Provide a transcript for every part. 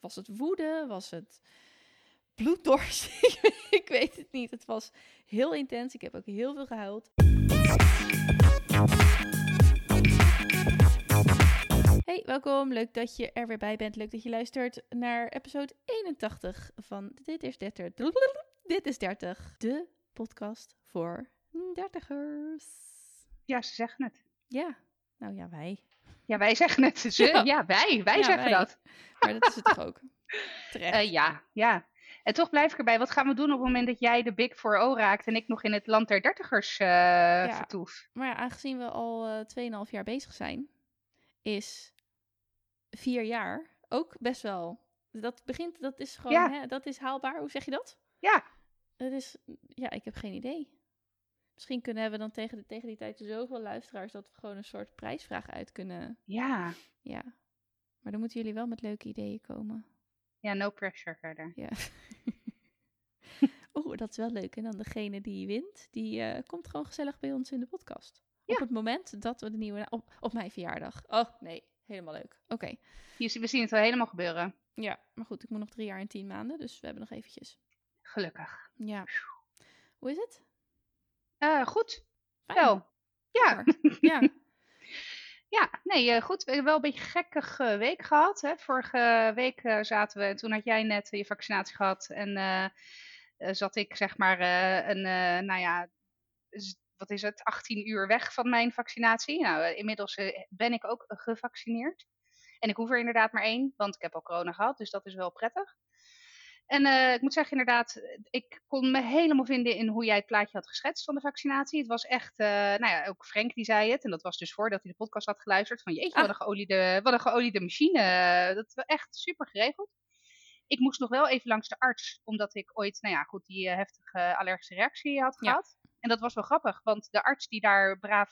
was het woede? Was het bloeddorst? ik weet het niet. Het was heel intens. Ik heb ook heel veel gehuild. Hey, welkom. Leuk dat je er weer bij bent. Leuk dat je luistert naar episode 81 van Dit is 30. Dit is 30. De podcast voor dertigers. Ja, ze zeggen het. Ja, nou ja, wij. Ja, wij zeggen het. Ze, Ja. ja. wij. Wij Ja, zeggen wij. dat. Maar dat is het toch ook? Terecht. Eh, ja, ja. En toch blijf ik erbij. Wat gaan we doen op het moment dat jij de Big 4O raakt en ik nog in het land der dertigers eh vertoef? Maar ja, aangezien we al eh 2,5 jaar bezig zijn, is vier jaar ook best wel. Dat begint, dat is gewoon, Ja. hè, dat is haalbaar. Hoe zeg je dat? Ja. Het is, ja, ik heb geen idee. Misschien kunnen we dan tegen, de, tegen die tijd zoveel luisteraars dat we gewoon een soort prijsvraag uit kunnen. Ja. Ja. Maar dan moeten jullie wel met leuke ideeën komen. Ja, no pressure verder. Ja. Oeh, dat is wel leuk. En dan degene die wint, die eh, komt gewoon gezellig bij ons in de podcast. Ja. Op het moment dat we de nieuwe... Op, op mijn verjaardag. Oh, nee. Helemaal leuk. Oké. We zien het wel helemaal gebeuren. Ja, maar goed. Ik moet nog drie jaar en tien maanden. Dus we hebben nog eventjes. Gelukkig. Ja. Hoe is het? Eh, goed. Fijn. Wel. Ja. Ja. Ja, nee, eh, goed. We hebben wel een beetje een gekkige week gehad. Hè? Vorige week eh, zaten we, en toen had jij net je vaccinatie gehad. En zat ik, zeg maar, een, nou ja, wat is het, 18 uur weg van mijn vaccinatie. Nou, inmiddels ben ik ook gevaccineerd. En ik hoef er inderdaad maar één, want ik heb al corona gehad, dus dat is wel prettig. En eh, ik moet zeggen, inderdaad, ik kon me helemaal vinden in hoe jij het plaatje had geschetst van de vaccinatie. Het was echt, eh, nou ja, ook Frank die zei het. En dat was dus voordat hij de podcast had geluisterd. Van jeetje, Ah. wat, een geoliede, wat een geoliede machine. Dat was echt super geregeld. Ik moest nog wel even langs de arts, omdat ik ooit, nou ja, goed, die eh, heftige allergische reactie had Ja. gehad. En dat was wel grappig, want de arts die daar braaf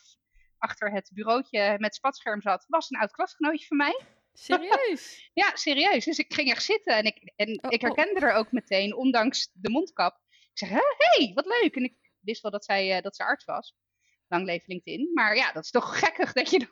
achter het bureautje met spatscherm zat, was een oud klasgenootje van mij. Serieus? Ja, serieus. Dus ik ging echt zitten en ik, en Oh, ik oh. herkende er ook meteen, ondanks de mondkap. Ik zeg, hé, hey, wat leuk. En ik wist wel dat zij, eh, dat ze arts was. Lang leven LinkedIn. Maar ja, dat is toch gekkig dat je dan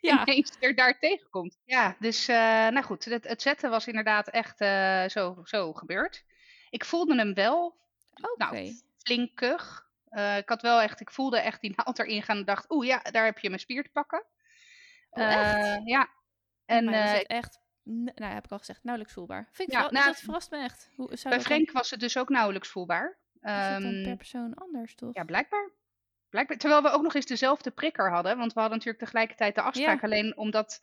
Ja. ineens er daar tegenkomt. Ja, dus eh, nou goed, het, het zetten was inderdaad echt eh, zo, zo gebeurd. Ik voelde hem wel Oké. nou, flinkig. Ik had wel echt, ik voelde echt die naald erin gaan en dacht, oeh ja, daar heb je mijn spier te pakken. Oh, ja. En Maar is het echt, nou heb ik al gezegd, nauwelijks voelbaar. Vind ik Ja, wel, nou, dat verrast me echt. Hoe, zou bij dan- Frank was het dus ook nauwelijks voelbaar. is het dan Ehm, per persoon anders, toch? Ja, blijkbaar. blijkbaar. Terwijl we ook nog eens dezelfde prikker hadden. Want we hadden natuurlijk tegelijkertijd de afspraak. Ja. Alleen omdat,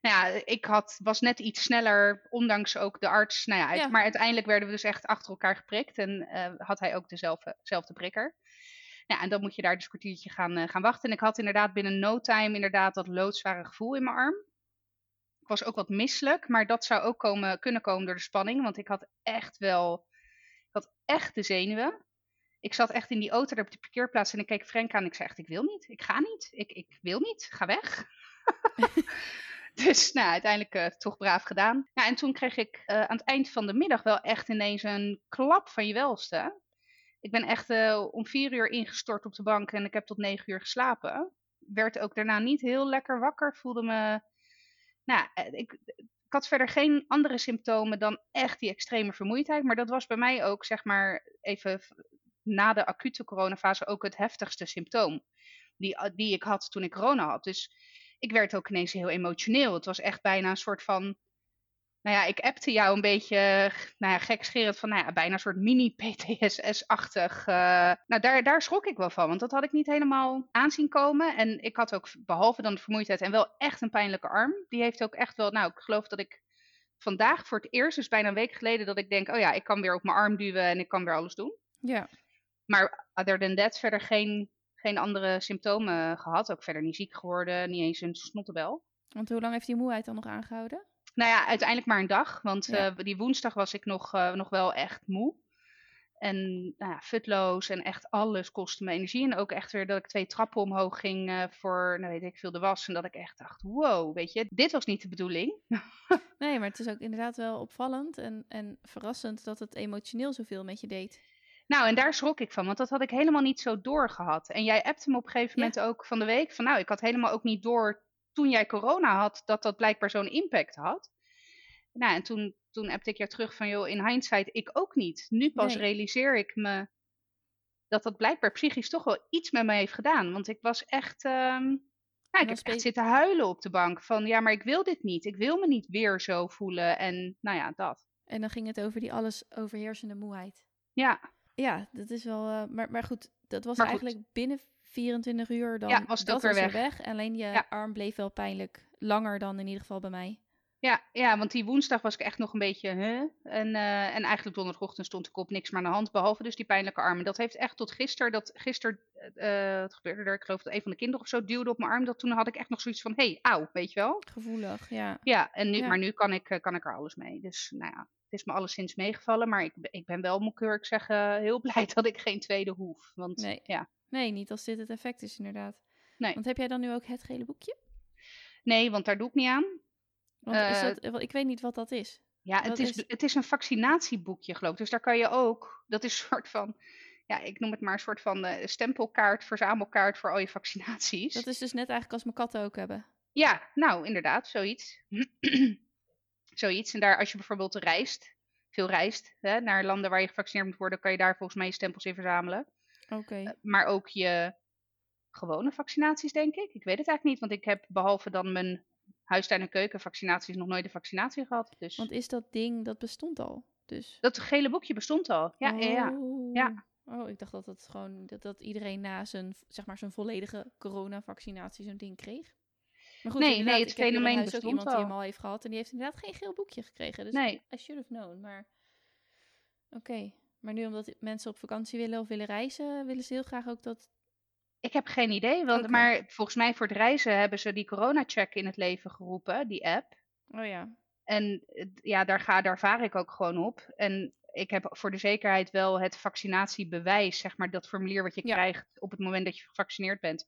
nou ja, ik had, was net iets sneller, ondanks ook de arts. Nou ja, uit- Ja. maar uiteindelijk werden we dus echt achter elkaar geprikt. En eh, had hij ook dezelfde, dezelfde prikker. Ja, en dan moet je daar dus een kwartiertje gaan, eh, gaan wachten. En ik had inderdaad binnen no time inderdaad dat loodzware gevoel in mijn arm. Ik was ook wat misselijk, maar dat zou ook komen, kunnen komen door de spanning. Want ik had echt wel, ik had echt de zenuwen. Ik zat echt in die auto daar op die parkeerplaats en ik keek Frank aan en ik zei echt, ik wil niet, ik ga niet, ik, ik wil niet, ga weg. dus nou, uiteindelijk eh, toch braaf gedaan. En toen kreeg ik eh, aan het eind van de middag wel echt ineens een klap van je welste. Ik ben echt eh, om vier uur ingestort op de bank en ik heb tot negen uur geslapen. Werd ook daarna niet heel lekker wakker, voelde me... Nou, eh, ik, had verder geen andere symptomen dan echt die extreme vermoeidheid. Maar dat was bij mij ook, zeg maar, even na de acute coronafase ook het heftigste symptoom. Die, die ik had toen ik corona had. Dus ik werd ook ineens heel emotioneel. Het was echt bijna een soort van. Nou ja, ik appte jou een beetje, nou ja, gekscherend van, nou ja, bijna een soort mini-PTSS-achtig. eh, nou, daar, daar schrok ik wel van, want dat had ik niet helemaal aanzien komen. En ik had ook, behalve dan de vermoeidheid, en wel echt een pijnlijke arm. Die heeft ook echt wel, nou, ik geloof dat ik vandaag voor het eerst, dus bijna een week geleden, dat ik denk, oh ja, ik kan weer op mijn arm duwen en ik kan weer alles doen. Ja. Maar other than that, verder geen, geen andere symptomen gehad. Ook verder niet ziek geworden, niet eens een snottebel. Want hoe lang heeft die moeheid dan nog aangehouden? Nou ja, uiteindelijk maar een dag. Want Ja. eh, die woensdag was ik nog, eh, nog wel echt moe. En nou ja, futloos en echt alles kostte me energie. En ook echt weer dat ik twee trappen omhoog ging eh, voor, nou weet ik veel, de was. En dat ik echt dacht, wow, weet je, dit was niet de bedoeling. Nee, maar het is ook inderdaad wel opvallend en, en verrassend dat het emotioneel zoveel met je deed. Nou, en daar schrok ik van, want dat had ik helemaal niet zo doorgehad. En jij appte me op een gegeven Ja. moment ook van de week van, nou, ik had helemaal ook niet door toen jij corona had, dat dat blijkbaar zo'n impact had. Nou, en toen toen appte ik jou terug van, joh, in hindsight, ik ook niet. Nu pas Nee. realiseer ik me dat dat blijkbaar psychisch toch wel iets met me heeft gedaan. Want ik was echt, nou, ik heb echt zitten huilen op de bank. Van, ja, maar ik wil dit niet. Ik wil me niet weer zo voelen. En, nou ja, dat. En dan ging het over die alles overheersende moeheid. Ja, Ja, dat is wel. eh, maar, maar goed, dat was Maar goed. eigenlijk binnen 24 uur dan. Ja, was het dat weer weg. weg. Alleen je Ja. arm bleef wel pijnlijk langer dan in ieder geval bij mij. Ja, ja, want die woensdag was ik echt nog een beetje, huh? En, eh, en eigenlijk donderdagochtend stond ik op niks meer aan de hand, behalve dus die pijnlijke arm. En dat heeft echt tot gisteren, dat gisteren, wat gebeurde er? Ik geloof dat een van de kinderen of zo duwde op mijn arm. Dat toen had ik echt nog zoiets van, hé, hey, auw, weet je wel? Gevoelig, ja. Ja, en nu, Ja. maar nu kan ik, eh, kan ik er alles mee. Dus nou ja, het is me alleszins meegevallen. Maar ik, ben- ik ben wel, moet ik zeggen, heel blij dat ik geen tweede hoef. Want Nee. ja, Nee, niet als dit het effect is, inderdaad. Nee. Want heb jij dan nu ook het gele boekje? nee, want daar doe ik niet aan. Want is Eh, dat, ik weet niet wat dat is. Ja, het is- het is een vaccinatieboekje, geloof ik. Dus daar kan je ook, dat is een soort van, ja, ik noem het maar een soort van eh, stempelkaart, verzamelkaart voor al je vaccinaties. Dat is dus net eigenlijk als mijn katten ook hebben. Ja, nou, inderdaad, zoiets. zoiets. En daar, als je bijvoorbeeld reist, veel reist, hè, naar landen waar je gevaccineerd moet worden, kan je daar volgens mij je stempels in verzamelen. Oké. Eh, maar ook je gewone vaccinaties, denk ik. Ik weet het eigenlijk niet, want ik heb behalve dan mijn huistuin- en keukenvaccinaties nog nooit een vaccinatie gehad. Dus Want is dat ding, dat bestond al. Dus. dat gele boekje bestond al. Ja, ja, ja. Oh. Ja. Oh, ik dacht dat het gewoon dat, dat iedereen na zijn, zeg maar, zijn volledige coronavaccinatie zo'n ding kreeg. Maar goed, Nee, nee, het ik heb fenomeen ook bestond iemand die al. hem al heeft gehad en die heeft inderdaad geen geel boekje gekregen. Dus Nee. I should have known. Maar oké, maar nu omdat mensen op vakantie willen of willen reizen, willen ze heel graag ook dat. Ik heb geen idee, want, maar volgens mij voor het reizen hebben ze die corona-check in het leven geroepen, die app. Oh ja. En ja, daar, ga, daar vaar ik ook gewoon op. En ik heb voor de zekerheid wel het vaccinatiebewijs, zeg maar, dat formulier wat je Ja. krijgt op het moment dat je gevaccineerd bent.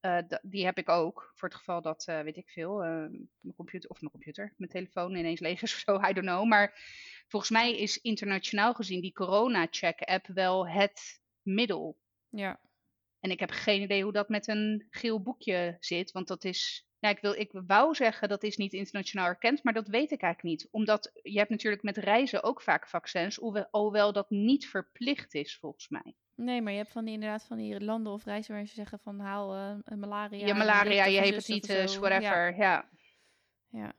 Eh, die heb ik ook, voor het geval dat, eh, weet ik veel, eh, mijn computer, of mijn computer, mijn telefoon ineens leeg is of zo, I don't know. Maar volgens mij is internationaal gezien die corona-check-app wel het middel. Ja. En ik heb geen idee hoe dat met een geel boekje zit. Want dat is. Ja, ik, wil, ik wou zeggen dat is niet internationaal erkend, maar dat weet ik eigenlijk niet. Omdat je hebt natuurlijk met reizen ook vaak vaccins, hoewel, alhoewel dat niet verplicht is volgens mij. Nee, maar je hebt van die inderdaad van die landen of reizen waar ze zeggen van haal eh, malaria. je een malaria, je hepatitis, whatever. Ja. Ja. ja.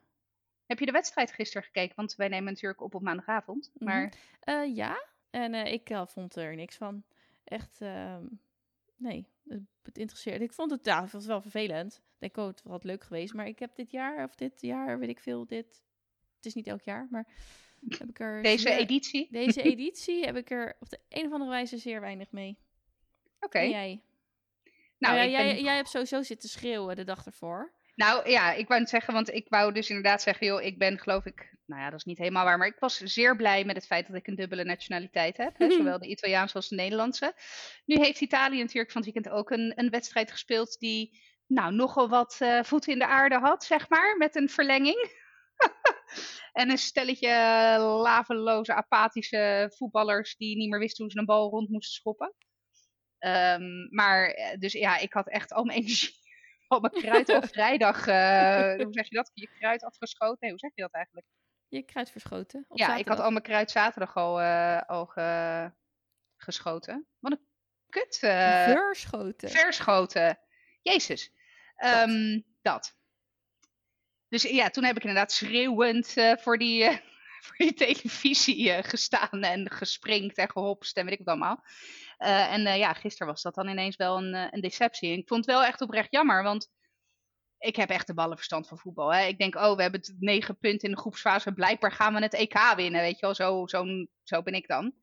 Heb je de wedstrijd gisteren gekeken? Want wij nemen natuurlijk op op maandagavond. Mhm. Maar Eh, ja, en eh, ik eh, vond er niks van. Echt, ehm, nee, het, het interesseert. Ik vond het, ja, het was wel vervelend. Ik denk, oh, het had leuk geweest. Maar ik heb dit jaar, of dit jaar, weet ik veel, dit... Het is niet elk jaar, maar heb ik er... deze zeer- editie. Deze editie heb ik er op de een of andere wijze zeer weinig mee. Oké. Jij? Nou, ja, jij, ben- jij hebt sowieso zitten schreeuwen de dag ervoor. Nou ja, ik wou het zeggen, want ik wou dus inderdaad zeggen, joh, ik ben geloof ik, nou ja, dat is niet helemaal waar, maar ik was zeer blij met het feit dat ik een dubbele nationaliteit heb, hè, zowel de Italiaanse als de Nederlandse. Nu heeft Italië natuurlijk van het weekend ook een, een wedstrijd gespeeld die, nou, nogal wat eh, voeten in de aarde had, zeg maar, met een verlenging. En een stelletje laveloze, apathische voetballers die niet meer wisten hoe ze een bal rond moesten schoppen. Ehm, maar, eh, dus ja, ik had echt al mijn energie al mijn kruid al vrijdag, eh, hoe zeg je dat? Je kruid afgeschoten? Nee, hoe zeg je dat eigenlijk? Je kruid verschoten. Op ja, ik had al mijn kruid zaterdag al, eh, al ge- geschoten. Wat een kut. eh, Verschoten. verschoten. Jezus. Ehm, dat. Dus ja, toen heb ik inderdaad schreeuwend eh, voor, die, eh, voor die televisie eh, gestaan en gespringt en gehopst en weet ik wat allemaal. En ja, gisteren was dat dan ineens wel een, een deceptie. En ik vond het wel echt oprecht jammer, want ik heb echt de ballenverstand van voetbal. Hè. Ik denk, oh, we hebben het negen punten in de groepsfase. Blijkbaar gaan we het EK winnen, weet je wel. Zo, zo, zo ben ik dan.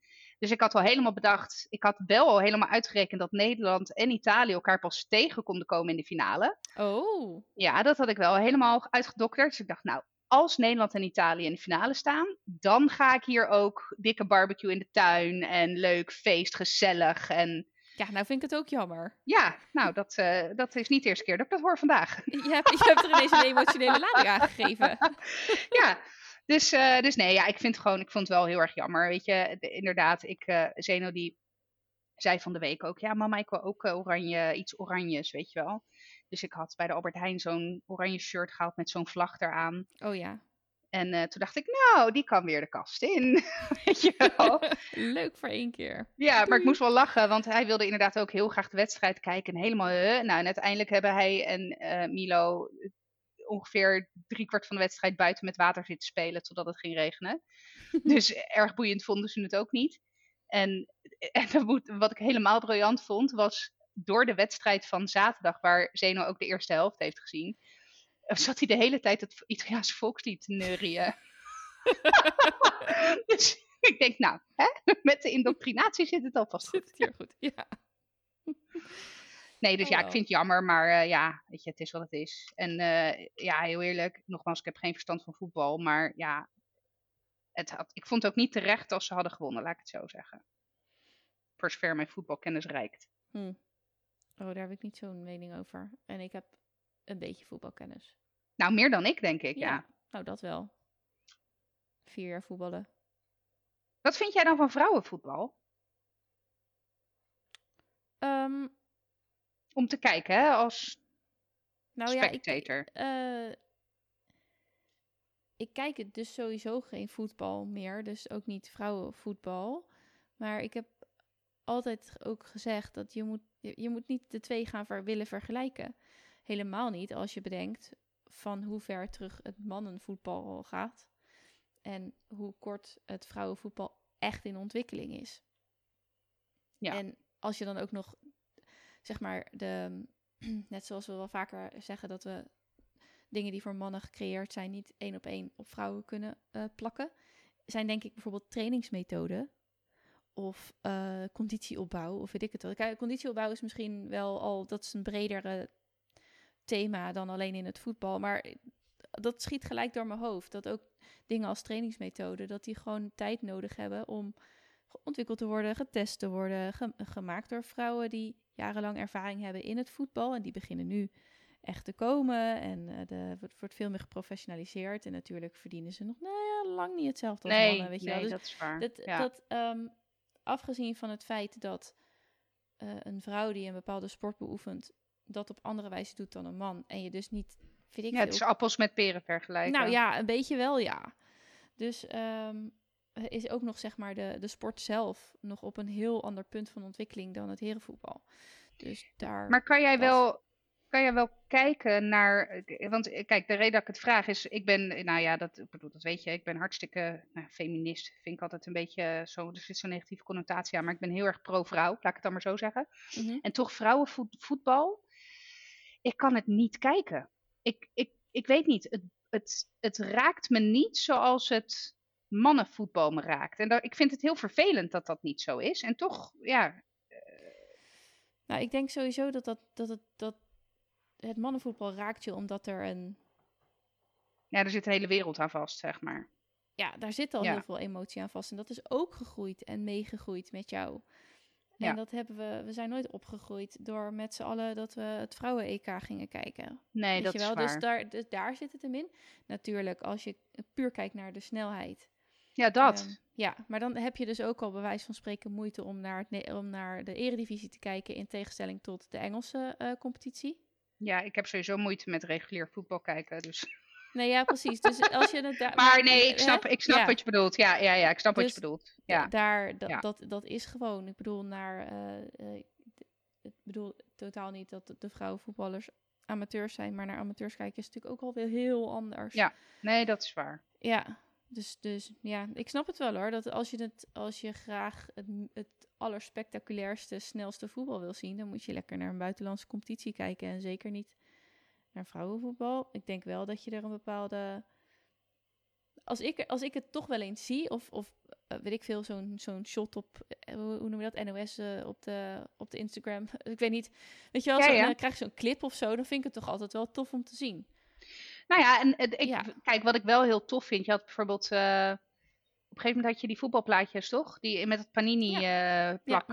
Dus ik had al helemaal bedacht, ik had wel al helemaal uitgerekend dat Nederland en Italië elkaar pas tegen konden komen in de finale. Oh. Ja, dat had ik wel helemaal uitgedokterd. Dus ik dacht, nou, als Nederland en Italië in de finale staan, dan ga ik hier ook dikke barbecue in de tuin en leuk feest, gezellig. En Ja, nou vind ik het ook jammer. ja, nou, dat, eh, dat is niet de eerste keer dat ik dat hoor vandaag. Je hebt, je hebt er ineens een emotionele lading aangegeven. ja, dus, eh, dus nee, ja, ik vind het gewoon, ik vond het wel heel erg jammer. Weet je, De- inderdaad, ik, eh Zeno die zei van de week ook, ja mama, ik wil ook eh, oranje, iets oranjes, weet je wel. Dus ik had bij de Albert Heijn zo'n oranje shirt gehaald met zo'n vlag eraan. Oh ja. En toen dacht ik, nou, die kan weer de kast in. Weet je wel. Leuk voor één keer. Ja, maar ik moest wel lachen, want hij wilde inderdaad ook heel graag de wedstrijd kijken. En helemaal, uh, nou, en uiteindelijk hebben hij en uh, Milo ongeveer driekwart van de wedstrijd buiten met water zitten spelen totdat het ging regenen. dus erg boeiend vonden ze het ook niet. En, en wat ik helemaal briljant vond, was door de wedstrijd van zaterdag, waar Zeno ook de eerste helft heeft gezien, zat hij de hele tijd het Italiaanse volkslied te neurien. dus ik denk, nou, hè? met de indoctrinatie zit het alvast goed. Zit het hier goed, ja. Nee, dus ja, ik vind het jammer, maar uh, ja, weet je, het is wat het is. En uh, ja, heel eerlijk, nogmaals, ik heb geen verstand van voetbal, maar ja, het had, ik vond het ook niet terecht als ze hadden gewonnen, laat ik het zo zeggen. Voor zover mijn voetbalkennis reikt. Hm. Oh, daar heb ik niet zo'n mening over. En ik heb een beetje voetbalkennis. Nou, meer dan ik, denk ik, ja. ja. Nou, dat wel. Vier jaar voetballen. Wat vind jij dan van vrouwenvoetbal? Um, Om te kijken, hè, als nou spectator. Ja, ik, uh, ik kijk het dus sowieso geen voetbal meer, dus ook niet vrouwenvoetbal. Maar ik heb altijd ook gezegd dat je moet, je, je moet niet de twee gaan ver, willen vergelijken. Helemaal niet als je bedenkt van hoe ver terug het mannenvoetbal gaat. En hoe kort het vrouwenvoetbal echt in ontwikkeling is. Ja. En als je dan ook nog, zeg maar, de, net zoals we wel vaker zeggen dat we dingen die voor mannen gecreëerd zijn niet één op één op vrouwen kunnen uh, plakken, zijn denk ik bijvoorbeeld trainingsmethoden of uh, conditieopbouw of weet ik het wel. Kijk, conditieopbouw is misschien wel al, dat is een bredere thema dan alleen in het voetbal. Maar dat schiet gelijk door mijn hoofd. Dat ook dingen als trainingsmethode, dat die gewoon tijd nodig hebben om ontwikkeld te worden, getest te worden, ge gemaakt door vrouwen die jarenlang ervaring hebben in het voetbal. En die beginnen nu echt te komen. En uh, de, wordt, wordt veel meer geprofessionaliseerd. En natuurlijk verdienen ze nog nou ja, lang niet hetzelfde als nee, mannen. Weet je nee, wel. Dus dat is waar. dat, ja. dat um, afgezien van het feit dat uh, een vrouw die een bepaalde sport beoefent, dat op andere wijze doet dan een man. En je dus niet. Vind ik ja, het is appels met peren vergelijken. Nou ja, een beetje wel, ja. Dus um, is ook nog zeg maar de, de sport zelf nog op een heel ander punt van ontwikkeling dan het herenvoetbal. Dus daar. Maar kan jij wel. Kan jij wel kijken naar. Want kijk, de reden dat ik het vraag is. Ik ben. Nou ja, dat, ik bedoel, dat weet je. Ik ben hartstikke. Nou, feminist. Vind ik altijd een beetje. Zo, er zit zo'n negatieve connotatie aan. Maar ik ben heel erg pro-vrouw. Laat ik het dan maar zo zeggen. Mm -hmm. En toch vrouwenvoetbal. Ik kan het niet kijken. Ik, ik, ik weet niet. Het, het, het raakt me niet zoals het mannenvoetbal me raakt. En dat, ik vind het heel vervelend dat dat niet zo is. En toch, ja. Uh... Nou, ik denk sowieso dat, dat, dat, het, dat het mannenvoetbal raakt je omdat er een. Ja, er zit een hele wereld aan vast, zeg maar. Ja, daar zit al ja. heel veel emotie aan vast. En dat is ook gegroeid en meegegroeid met jou. En ja. dat hebben we, we zijn nooit opgegroeid door met z'n allen dat we het vrouwen-EK gingen kijken. Nee, Weet dat je wel? is waar. Dus daar, dus daar zit het hem in. Natuurlijk, als je puur kijkt naar de snelheid. Ja, dat. Um, ja, maar dan heb je dus ook al bij wijze van spreken moeite om naar, het, om naar de eredivisie te kijken in tegenstelling tot de Engelse uh, competitie. Ja, ik heb sowieso moeite met regulier voetbal kijken, dus... Nee, ja, precies. Dus als je het daar. Maar nee, ik snap, ik snap ja. wat je bedoelt. Ja, ja, ja, ik snap dus wat je bedoelt. Ja. Daar, dat, ja. dat, dat is gewoon. Ik bedoel, naar. Uh, ik bedoel totaal niet dat de vrouwenvoetballers amateurs zijn, maar naar amateurs kijken is natuurlijk ook alweer heel anders. Ja, nee, dat is waar. Ja, dus, dus ja, ik snap het wel hoor. Dat als je, het, als je graag het, het allerspectaculairste, snelste voetbal wil zien, dan moet je lekker naar een buitenlandse competitie kijken. En zeker niet naar vrouwenvoetbal. Ik denk wel dat je er een bepaalde. Als ik, als ik het toch wel eens zie, of, of uh, weet ik veel, zo'n zo'n shot op, uh, hoe noem je dat, NOS uh, op, de, op de Instagram. ik weet niet, weet je wel, Ja, ja. dan krijg je zo'n clip of zo, dan vind ik het toch altijd wel tof om te zien. Nou ja, en ik, Ja. kijk, wat ik wel heel tof vind, je had bijvoorbeeld, eh, op een gegeven moment had je die voetbalplaatjes, toch? Die met het Panini eh eh, ja.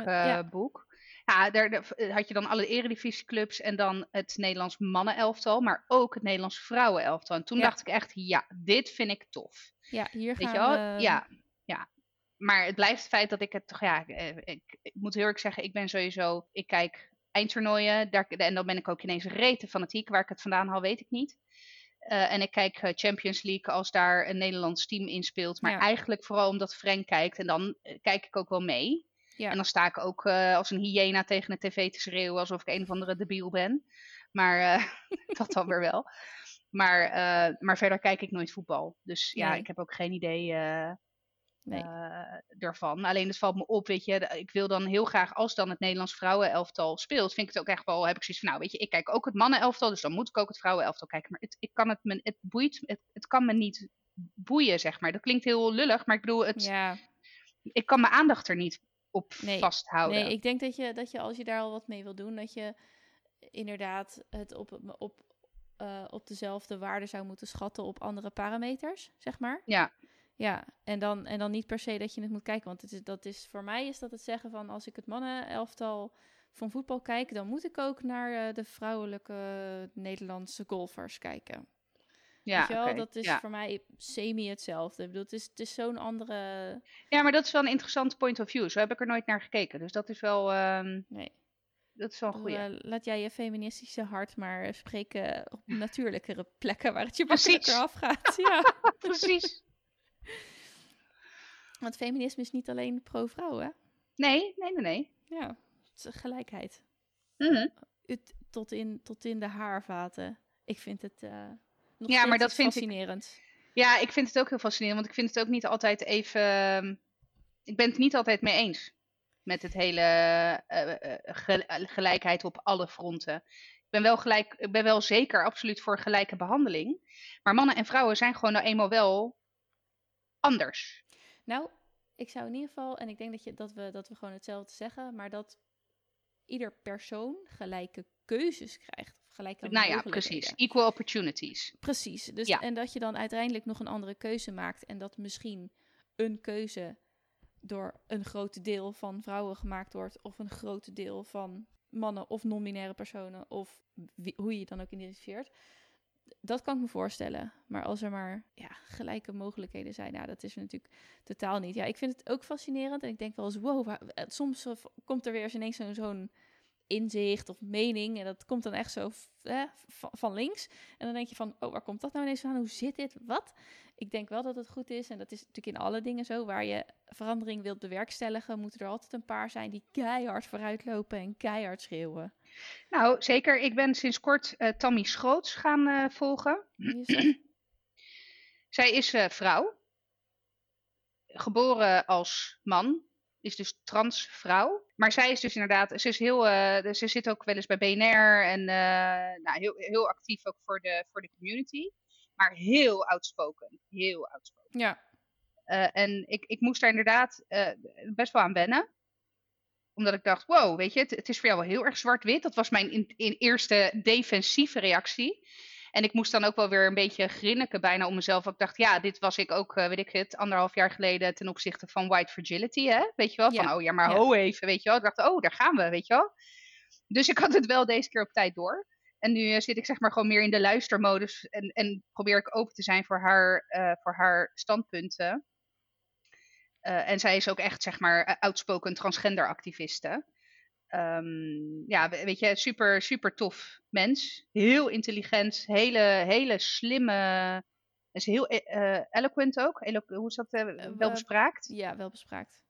daar, daar had je dan alle eredivisieclubs en dan het Nederlands mannenelftal, maar ook het Nederlands vrouwenelftal. En toen Ja. dacht ik echt, ja, dit vind ik tof. Ja, hier Weet gaan je wel? we... Ja, ja. Maar het blijft het feit dat ik het toch, ja, ik, ik moet heel erg zeggen, ik ben sowieso, ik kijk eindtoernooien daar, en dan ben ik ook ineens rete fanatiek. Waar ik het vandaan haal, weet ik niet. Eh, en ik kijk eh, Champions League als daar een Nederlands team in speelt. Maar Ja. eigenlijk vooral omdat Frank kijkt. En dan eh, kijk ik ook wel mee. Ja. En dan sta ik ook als een hyena tegen de tv te schreeuwen. Alsof ik een of andere debiel ben. Maar dat dan weer wel. Maar, maar verder kijk ik nooit voetbal. Dus ja, Nee. ik heb ook geen idee Nee. eh, ervan. Alleen het valt me op, weet je. Ik wil dan heel graag, als dan het Nederlands vrouwenelftal speelt, vind ik het ook echt wel, heb ik zoiets van, nou weet je, ik kijk ook het mannenelftal, dus dan moet ik ook het vrouwenelftal kijken. Maar het, ik kan het, me, het boeit, het, het kan me niet boeien, zeg maar. Dat klinkt heel lullig, maar ik bedoel, het, ja. ik kan mijn aandacht er niet op Nee. vasthouden. Nee, ik denk dat je, dat je als je daar al wat mee wil doen, dat je inderdaad het op, op, eh, op dezelfde waarde zou moeten schatten op andere parameters, zeg maar. Ja, Ja, en dan, en dan niet per se dat je het moet kijken. Want het is, dat is, voor mij is dat het zeggen van als ik het mannenelftal van voetbal kijk, dan moet ik ook naar eh, de vrouwelijke Nederlandse golfers kijken. ja, Dat is ja. voor mij semi hetzelfde. Ik bedoel, het is, het is zo'n andere... ja, maar dat is wel een interessante point of view. Zo heb ik er nooit naar gekeken. Dus dat is wel, ehm, Nee. dat is wel een eh, laat jij je feministische hart maar spreken op natuurlijkere plekken waar het je makkelijker afgaat. Ja. Precies. Want feminisme is niet alleen pro-vrouw, hè? Nee, nee, nee, nee. Ja, het is gelijkheid. Mhm. Tot, in, tot in de haarvaten. Ik vind het eh nog Ja, maar dat vind ik-. Ja, ik vind het ook heel fascinerend, want ik vind het ook niet altijd even. ehm, Ik ben het niet altijd mee eens met het hele eh, gel- eh, gelijkheid op alle fronten. Ik ben wel gelijk, ik ben wel zeker absoluut voor gelijke behandeling. Maar mannen en vrouwen zijn gewoon nou eenmaal wel anders. Nou, ik zou in ieder geval, en ik denk dat, je, dat, we, dat we gewoon hetzelfde zeggen, maar dat ieder persoon gelijke keuzes krijgt. Of gelijke nou ja, precies. Equal opportunities. Precies. Dus, Ja. En dat je dan uiteindelijk nog een andere keuze maakt. En dat misschien een keuze door een groot deel van vrouwen gemaakt wordt. Of een groot deel van mannen of non-binaire personen. Of wie, hoe je je dan ook identificeert. Dat kan ik me voorstellen. Maar als er maar ja, gelijke mogelijkheden zijn, nou, dat is natuurlijk totaal niet. Ja, ik vind het ook fascinerend. En ik denk wel eens, wow, eh, soms eh, komt er weer eens ineens zo'n zo'n inzicht of mening. En dat komt dan echt zo van links. En dan denk je van, oh, waar komt dat nou ineens van? Hoe zit dit? Wat? Ik denk wel dat het goed is. En dat is natuurlijk in alle dingen zo. Waar je verandering wilt bewerkstelligen, moeten er altijd een paar zijn die keihard vooruitlopen en keihard schreeuwen. Nou, zeker. Ik ben sinds kort eh, Tammy Schroots gaan eh, volgen. Is? Zij is eh, vrouw. Geboren als man. Is dus transvrouw. Maar zij is dus inderdaad. Ze, is heel, ze zit ook wel eens bij BNR. En nou, heel, heel actief ook voor de, voor de community. Maar heel outspoken. Heel outspoken. ja. Eh, en ik, ik moest daar inderdaad eh, best wel aan wennen. Omdat ik dacht, wow, weet je, het, het is voor jou wel heel erg zwart-wit. Dat was mijn in, in eerste defensieve reactie. En ik moest dan ook wel weer een beetje grinniken bijna om mezelf. Ik dacht, ja, dit was ik ook, eh, weet ik het, anderhalf jaar geleden ten opzichte van white fragility, hè? Weet je wel? Van, Ja. oh ja, maar Ja. ho even, weet je wel? Ik dacht, oh, daar gaan we, weet je wel? Dus ik had het wel deze keer op tijd door. En nu eh, zit ik zeg maar gewoon meer in de luistermodus en, en probeer ik open te zijn voor haar, eh, voor haar standpunten. Eh, en zij is ook echt, zeg maar, outspoken transgender activiste. Ehm, ja, we- weet je, super, super tof mens. Heel intelligent, hele, hele slimme. Is heel eloquent ook. Elo hoe is dat? welbespraakt. ja, wel bespraakt.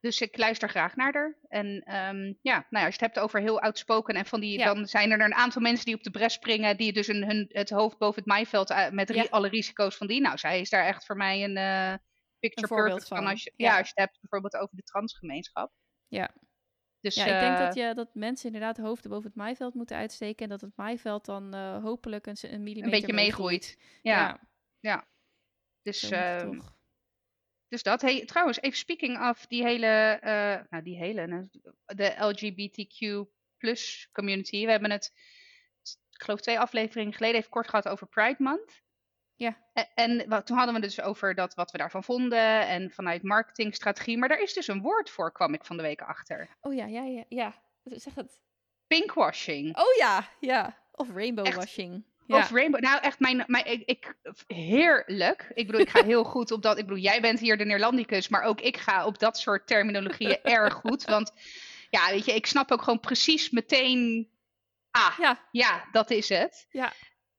Dus ik luister graag naar haar. En ehm, ja, nou ja, als je het hebt over heel outspoken en van die, Ja. dan zijn er een aantal mensen die op de bres springen, die dus hun, hun, het hoofd boven het maaiveld eh, met ri- Ja. alle risico's van die. Nou, zij is daar echt voor mij een eh, picture Een perfect van. van, Als je, ja. ja. als je het hebt bijvoorbeeld over de transgemeenschap. Ja. Dus, Ja, ik denk eh, dat, je, dat mensen inderdaad hoofden boven het maaiveld moeten uitsteken. En dat het maaiveld dan hopelijk een, een millimeter een beetje meegroeit. Ja, dus, zo moet het ehm, toch. Dus dat. Hey, trouwens, even speaking of die hele, eh, nou die hele, nou, de LGBTQ plus community. We hebben het, ik geloof twee afleveringen geleden even kort gehad over Pride Month. Ja. En, en wat, toen hadden we dus over dat, wat we daarvan vonden en vanuit marketingstrategie. Maar daar is dus een woord voor, kwam ik van de week achter. Oh ja, ja, ja, ja. Zeg het. Pinkwashing. Oh ja, ja. Of rainbow Echt? washing. Ja. Of rainbow. Nou, echt, mijn, mijn, ik, ik, heerlijk. Ik bedoel, ik ga heel goed op dat. Ik bedoel, jij bent hier de Neerlandicus, maar ook ik ga op dat soort terminologieën erg goed. Want ja, weet je, ik snap ook gewoon precies meteen. Ah, ja, ja, dat is het. Ja.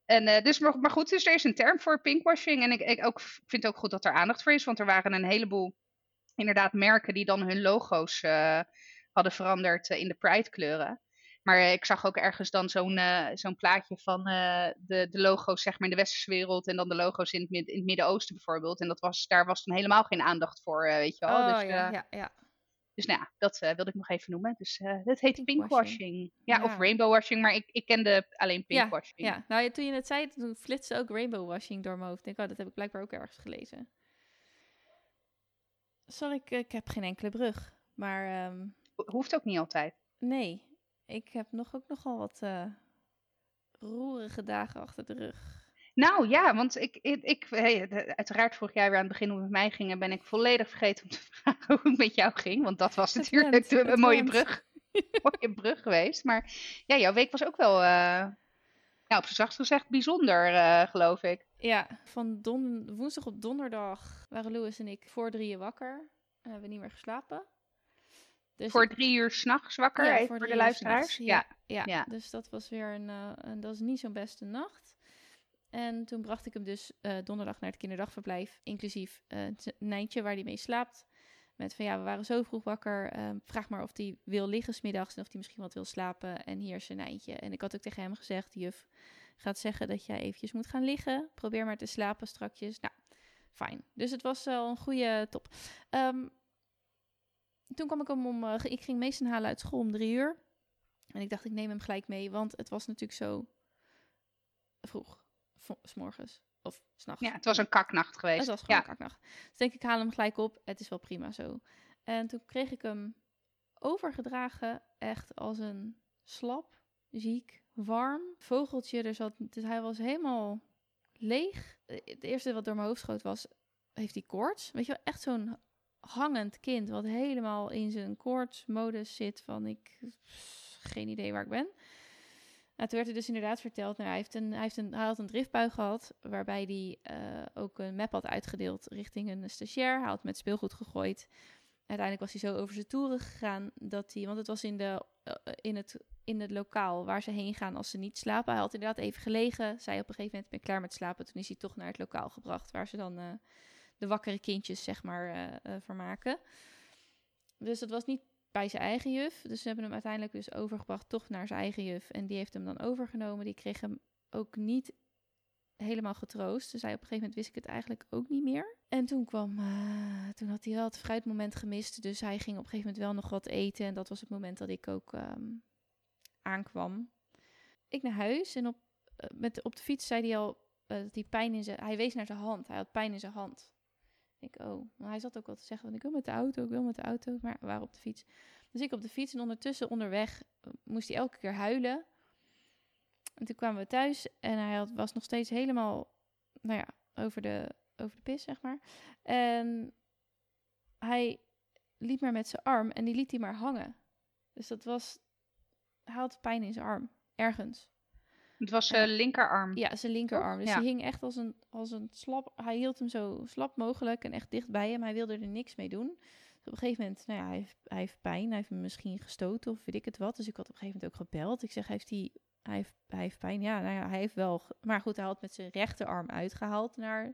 En, eh, dus, maar, maar goed, dus er is een term voor pinkwashing. En ik, ik ook, vind ook goed dat er aandacht voor is. Want er waren een heleboel, inderdaad, merken die dan hun logo's eh, hadden veranderd in de Pride kleuren. Maar ik zag ook ergens dan zo'n zo'n plaatje van de, de logo's zeg maar in de westerse wereld. En dan de logo's in het, in het Midden-Oosten bijvoorbeeld. En dat was, daar was dan helemaal geen aandacht voor, weet je wel. Oh, dus, ja, ja, ja. dus nou ja, dat eh, wilde ik nog even noemen. Dus eh dat heet Pinkwashing. pinkwashing. Ja, of Ja. rainbowwashing, maar ik, ik kende alleen pinkwashing. Ja, nou ja, toen je het zei, toen flitste ook rainbow washing door mijn hoofd. Ik denk, oh, dat heb ik blijkbaar ook ergens gelezen. Sorry, ik, ik heb geen enkele brug. Maar ehm, Ho- Hoeft ook niet altijd. nee, ik heb nog ook nogal wat eh, roerige dagen achter de rug. Nou ja, want ik, ik, ik hey, uiteraard vorig jaar weer aan het begin hoe het met mij ging, en ben ik volledig vergeten om te vragen hoe het met jou ging. Want dat was Het natuurlijk went, de- het een mooie went. brug, mooie brug geweest. Maar ja, jouw week was ook wel, ja, op zijn zachtst gezegd, bijzonder, eh, geloof ik. Ja, van don woensdag op donderdag waren Louis en ik voor drieën wakker. En hebben we niet meer geslapen. Dus voor drie uur s'nachts wakker, Ja, even voor voor de luisteraars. Ja. Ja, Ja. dus dat was weer een, eh, een dat was niet zo'n beste nacht. En toen bracht ik hem dus eh, donderdag naar het kinderdagverblijf, inclusief eh, het Nijntje waar hij mee slaapt. Met van ja, we waren zo vroeg wakker, eh, vraag maar of hij wil liggen smiddags en of hij misschien wat wil slapen. En hier is zijn Nijntje. En ik had ook tegen hem gezegd, juf gaat zeggen dat jij eventjes moet gaan liggen. Probeer maar te slapen strakjes. Nou, fijn. Dus het was wel een goede top. Ehm, toen kwam ik hem om, eh, ik ging Mason halen uit school om drie uur. En ik dacht, ik neem hem gelijk mee, want het was natuurlijk zo vroeg, s morgens of s'nachts. ja, het was een kaknacht geweest. Het was gewoon ja. een kaknacht. Dus denk ik, haal hem gelijk op. Het is wel prima zo. En toen kreeg ik hem overgedragen, echt als een slap, ziek, warm vogeltje. Er zat, dus hij was helemaal leeg. Eh, Het eerste wat door mijn hoofd schoot was, heeft hij koorts? Weet je wel, echt zo'n hangend kind wat helemaal in zijn koortsmodus zit van ik, geen idee waar ik ben. Nou, toen werd er dus inderdaad verteld, nou, hij, heeft een, hij, heeft een, hij had een driftbui gehad, waarbij hij eh, ook een map had uitgedeeld richting een stagiair. Hij had met speelgoed gegooid. Uiteindelijk was hij zo over zijn toeren gegaan dat hij, want het was in, de, eh, in, het, in het lokaal waar ze heen gaan als ze niet slapen. Hij had inderdaad even gelegen, zei op een gegeven moment, ben klaar met slapen. Toen is hij toch naar het lokaal gebracht, waar ze dan eh, de wakkere kindjes, zeg maar, eh, eh, vermaken. Dus dat was niet bij zijn eigen juf. Dus ze hebben hem uiteindelijk dus overgebracht toch naar zijn eigen juf. En die heeft hem dan overgenomen. Die kreeg hem ook niet helemaal getroost. Dus hij op een gegeven moment wist ik het eigenlijk ook niet meer. En toen kwam, eh, toen had hij wel het fruitmoment gemist. Dus hij ging op een gegeven moment wel nog wat eten. En dat was het moment dat ik ook ehm, aankwam. Ik naar huis en op, met, op de fiets zei hij al dat hij pijn in zijn... Hij wees naar zijn hand. Hij had pijn in zijn hand. Ik, oh, hij zat ook al te zeggen, ik wil met de auto, ik wil met de auto, maar waren op de fiets. Dus ik op de fiets en ondertussen onderweg eh, moest hij elke keer huilen. En toen kwamen we thuis en hij had, was nog steeds helemaal, nou ja, over de, over de pis, zeg maar. En hij liep maar met zijn arm en die liet hij maar hangen. Dus dat was, hij had pijn in zijn arm, ergens. Het was zijn linkerarm. Ja, zijn linkerarm. Dus Ja. hij hing echt als een, als een slap. Hij hield hem zo slap mogelijk en echt dicht bij hem. Hij wilde er niks mee doen. Dus op een gegeven moment, nou ja, hij heeft, hij heeft pijn. Hij heeft me misschien gestoten of weet ik het wat. Dus ik had op een gegeven moment ook gebeld. Ik zeg, heeft hij, hij, heeft, hij heeft pijn? Ja, nou ja, hij heeft wel. Maar goed, hij had met zijn rechterarm uitgehaald naar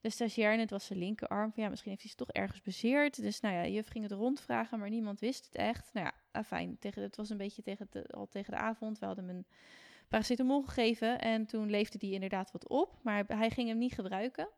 de stagiair. En het was zijn linkerarm. Van, ja, misschien heeft hij zich toch ergens bezeerd. Dus nou ja, juf ging het rondvragen, maar niemand wist het echt. Nou ja, fijn. Tegen, het was een beetje tegen de, al tegen de avond. We hadden een paracetamol gegeven en toen leefde die inderdaad wat op, maar hij ging hem niet gebruiken.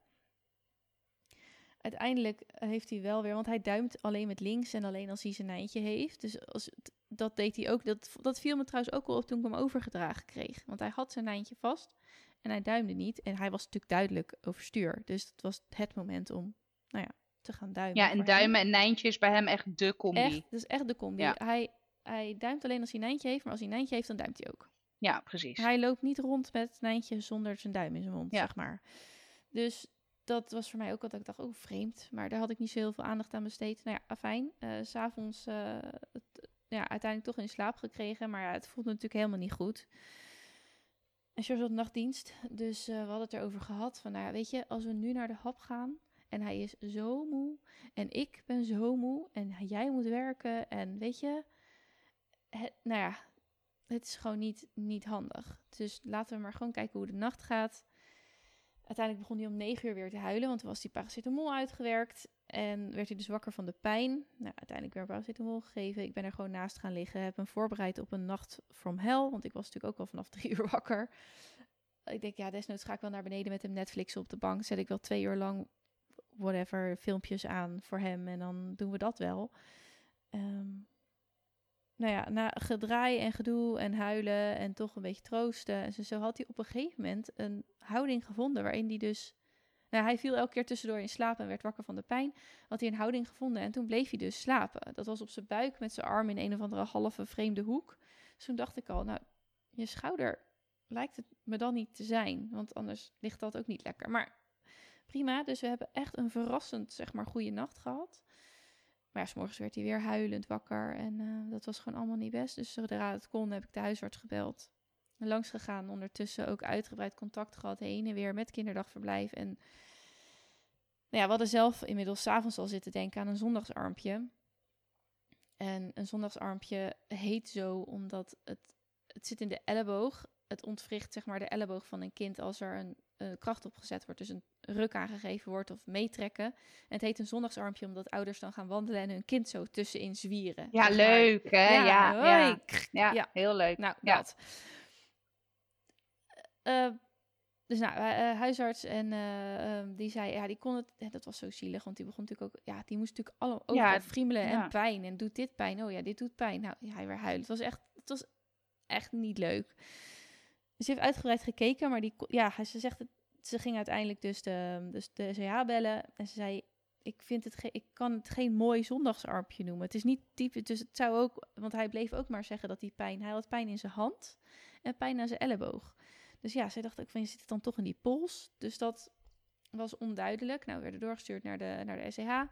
Uiteindelijk heeft hij wel weer, want hij duimt alleen met links en alleen als hij zijn nijntje heeft. Dus als, dat deed hij ook. Dat, dat viel me trouwens ook al op toen ik hem overgedragen kreeg. Want hij had zijn nijntje vast en hij duimde niet. En hij was natuurlijk duidelijk overstuur. Dus dat was het moment om, nou ja, te gaan duimen. Ja, en hem. duimen en Nijntje is bij hem echt de combi. Echt, dat is echt de combi. Ja. Hij, hij duimt alleen als hij een nijntje heeft, maar als hij een nijntje heeft, dan duimt hij ook. Ja, precies. Hij loopt niet rond met het Nijntje zonder zijn duim in zijn mond, Ja. zeg maar. Dus dat was voor mij ook wat ik dacht, oh vreemd. Maar daar had ik niet zo heel veel aandacht aan besteed. Nou ja, afijn. eh, s S'avonds eh, ja, uiteindelijk toch in slaap gekregen. Maar ja, het voelde natuurlijk helemaal niet goed. En George had nachtdienst. Dus eh, we hadden het erover gehad. Van nou ja, weet je, als we nu naar de hap gaan. En hij is zo moe. En ik ben zo moe. En jij moet werken. En weet je, het, nou ja, het is gewoon niet, niet handig. Dus laten we maar gewoon kijken hoe de nacht gaat. Uiteindelijk begon hij om negen uur weer te huilen, want was die paracetamol uitgewerkt. En werd hij dus wakker van de pijn. Nou, uiteindelijk weer paracetamol gegeven. Ik ben er gewoon naast gaan liggen. Heb hem voorbereid op een nacht from hell. Want ik was natuurlijk ook al vanaf drie uur wakker. Ik denk, ja, desnoods ga ik wel naar beneden met hem Netflix op de bank. Zet ik wel twee uur lang, whatever, filmpjes aan voor hem. En dan doen we dat wel. Ehm, nou ja, na gedraai en gedoe en huilen en toch een beetje troosten. En zo had hij op een gegeven moment een houding gevonden waarin hij dus... Nou, hij viel elke keer tussendoor in slaap en werd wakker van de pijn. Had hij een houding gevonden en toen bleef hij dus slapen. Dat was op zijn buik met zijn arm in een of andere halve vreemde hoek. Dus toen dacht ik al, nou, je schouder lijkt het me dan niet te zijn. Want anders ligt dat ook niet lekker. Maar prima, dus we hebben echt een verrassend, zeg maar, goede nacht gehad. Maar ja, s werd hij weer huilend wakker. En uh, dat was gewoon allemaal niet best. Dus zodra het kon, heb ik de huisarts gebeld. Langs gegaan. Ondertussen ook uitgebreid contact gehad. Heen en weer met kinderdagverblijf. En nou ja, we hadden zelf inmiddels s'avonds al zitten denken aan een zondagsarmpje. En een zondagsarmpje heet zo omdat het, het zit in de elleboog. Het ontwricht zeg maar de elleboog van een kind als er een uh, kracht opgezet wordt. Dus een ruk aangegeven wordt of meetrekken. En het heet een zondagsarmpje omdat ouders dan gaan wandelen en hun kind zo tussenin zwieren. Ja, zeg leuk hè? Ja, ja, ja. ja, Ja. heel leuk. Nou, Ja. dat. Eh, dus nou, eh, huisarts en eh, ehm, die zei, ja, die kon het, dat was zo zielig, want die begon natuurlijk ook, ja, die moest natuurlijk allemaal overal Ja, friemelen ja. en pijn en doet dit pijn, oh ja, dit doet pijn. Nou, ja, hij weer huilen. Het was echt, het was echt niet leuk. Dus ze heeft uitgebreid gekeken, maar die, ja, ze zegt, het, ze ging uiteindelijk dus de, dus de bellen en ze zei, ik vind het, ik kan het geen mooi zondagsarmpje noemen. Het is niet typisch, dus het zou ook, want hij bleef ook maar zeggen dat hij pijn, hij had pijn in zijn hand en pijn aan zijn elleboog. Dus ja, zij dacht ook van, je zit het dan toch in die pols? Dus dat was onduidelijk. Nou, we werden doorgestuurd naar de, naar de SCH.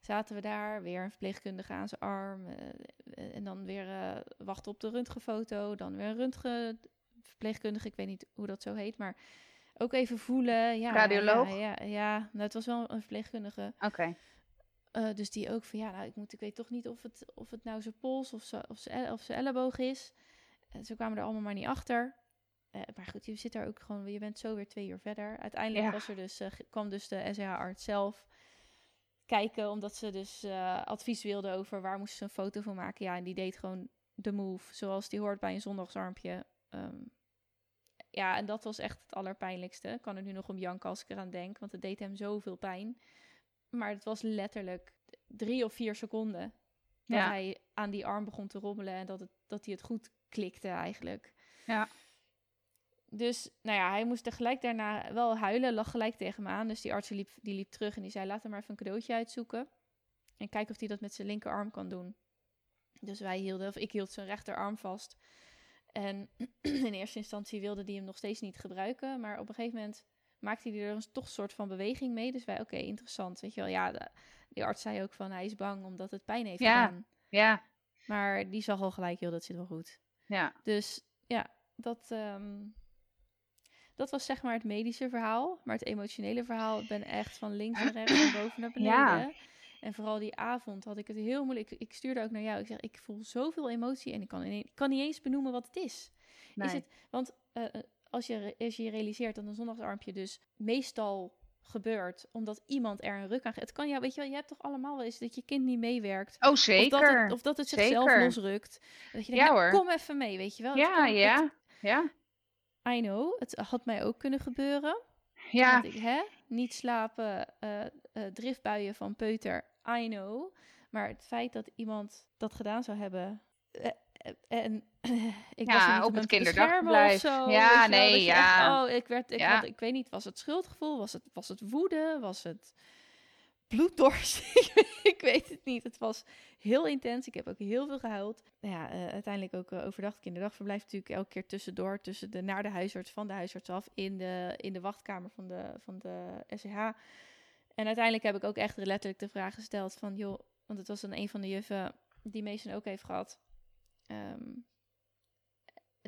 Zaten we daar, weer een verpleegkundige aan zijn arm. eh, en dan weer eh, wachten op de röntgenfoto. Dan weer een röntgenverpleegkundige, ik weet niet hoe dat zo heet, maar ook even voelen. Ja, Radioloog? Ja, ja, ja. Nou, het was wel een verpleegkundige. Oké. Eh, dus die ook van ja, nou, ik, moet, ik weet toch niet of het, of het nou zijn pols of zijn, of zijn elleboog is. En ze kwamen er allemaal maar niet achter. Eh, maar goed, je zit daar ook gewoon, je bent zo weer twee uur verder. Uiteindelijk Ja. was er dus, eh, kwam dus de SCH-arts zelf kijken, omdat ze dus eh, advies wilde over waar moesten ze een foto van maken. Ja, en die deed gewoon de move, zoals die hoort bij een zondagsarmpje. Ehm, ja, en dat was echt het allerpijnlijkste. Ik kan er nu nog om janken als ik eraan denk, want het deed hem zoveel pijn. Maar het was letterlijk drie of vier seconden dat Ja. hij aan die arm begon te rommelen en dat, het, dat hij het goed klikte eigenlijk. Ja. Dus nou ja, hij moest tegelijk daarna wel huilen, lag gelijk tegen me aan. Dus die arts liep, die liep terug en die zei, laat hem maar even een cadeautje uitzoeken. En kijken of hij dat met zijn linkerarm kan doen. Dus wij hielden, of ik hield zijn rechterarm vast. En in eerste instantie wilde hij hem nog steeds niet gebruiken. Maar op een gegeven moment maakte hij er een, toch een soort van beweging mee. Dus wij, oké, interessant. Weet je wel, ja, de, die arts zei ook van, hij is bang omdat het pijn heeft Ja. gedaan. Ja. Maar die zag al gelijk, joh, dat zit wel goed. Ja. Dus ja, dat, ehm, dat was zeg maar het medische verhaal. Maar het emotionele verhaal, ik ben echt van links naar rechts, van boven naar beneden. Ja. En vooral die avond had ik het heel moeilijk. Ik, ik stuurde ook naar jou. Ik zeg, ik voel zoveel emotie en ik kan, ik kan niet eens benoemen wat het is. Nee. Is het, want eh, eh, als, je, als je realiseert dat een zondagsarmpje dus meestal gebeurt omdat iemand er een ruk aan geeft. Het kan ja, weet je wel, je hebt toch allemaal wel eens dat je kind niet meewerkt. Oh, Of dat zeker. het, of dat het zichzelf Zeker. losrukt. Dat je Ja, denkt, nou, kom even mee, weet je wel. Ja, kan- het- ja. Ja. I know, het had mij ook kunnen gebeuren. Ja. Want ik, hè, niet slapen, eh, eh, driftbuien van peuter, I know. Maar het feit dat iemand dat gedaan zou hebben... eh, eh, en ik Ja, was niet op het kinderdagverblijf. of zo, Ja, wel, nee, ja. echt- oh, ik werd, ik, Ja. had, ik weet niet, was het schuldgevoel? Was het, was het woede? Was het bloeddorst? ik weet het niet. Het was heel intens. Ik heb ook heel veel gehuild. Nou ja, uiteindelijk ook overdag het kinderdagverblijf natuurlijk elke keer tussendoor, tussen de, naar de huisarts, van de huisarts af, in de, in de wachtkamer van de, van de SCH. En uiteindelijk heb ik ook echt letterlijk de vraag gesteld van, joh, want het was dan een van de juffen die Mason ook heeft gehad. Ehm,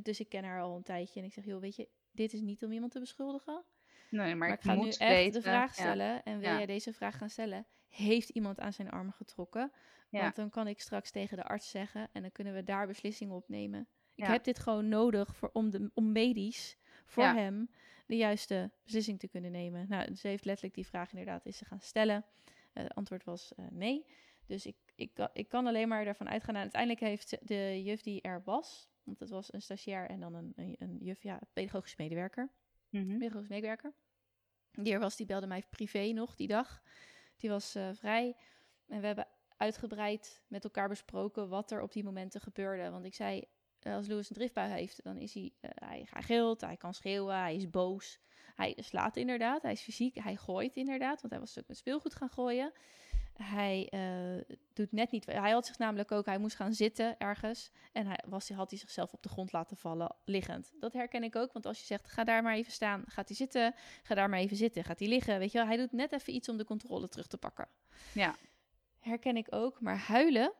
dus ik ken haar al een tijdje en ik zeg, joh, weet je, dit is niet om iemand te beschuldigen. Nee, maar, Maar, ik ga nu echt weten. de vraag Ja. stellen. En wil Ja. jij deze vraag gaan stellen? Heeft iemand aan zijn armen getrokken? Ja. Want dan kan ik straks tegen de arts zeggen en dan kunnen we daar beslissingen op nemen. Ik heb dit gewoon nodig voor, om, de, om medisch voor Ja. hem de juiste beslissing te kunnen nemen. Nou, ze heeft letterlijk die vraag inderdaad is ze gaan stellen. Eh, het antwoord was eh, nee. Dus ik, ik, kan- ik kan alleen maar ervan uitgaan. En uiteindelijk heeft de juf die er was, want het was een stagiair en dan een, een, een juf, ja, pedagogisch medewerker. Mhm. Pedagogisch medewerker. Die er was, die belde mij privé nog die dag. Die was eh, vrij. En we hebben uitgebreid met elkaar besproken wat er op die momenten gebeurde. Want ik zei, als Louis een driftbui heeft, dan is hij, eh, hij, hij gilt, hij kan schreeuwen, hij is boos. Hij slaat inderdaad, hij is fysiek, hij gooit inderdaad, want hij was ook met speelgoed gaan gooien. Hij eh, doet net niet. Hij had zich namelijk ook. Hij moest gaan zitten ergens. En hij was, had hij zichzelf op de grond laten vallen, liggend. Dat herken ik ook. Want als je zegt: ga daar maar even staan, gaat hij zitten. Ga daar maar even zitten, gaat hij liggen. Weet je wel, hij doet net even iets om de controle terug te pakken. Ja. Herken ik ook. Maar huilen,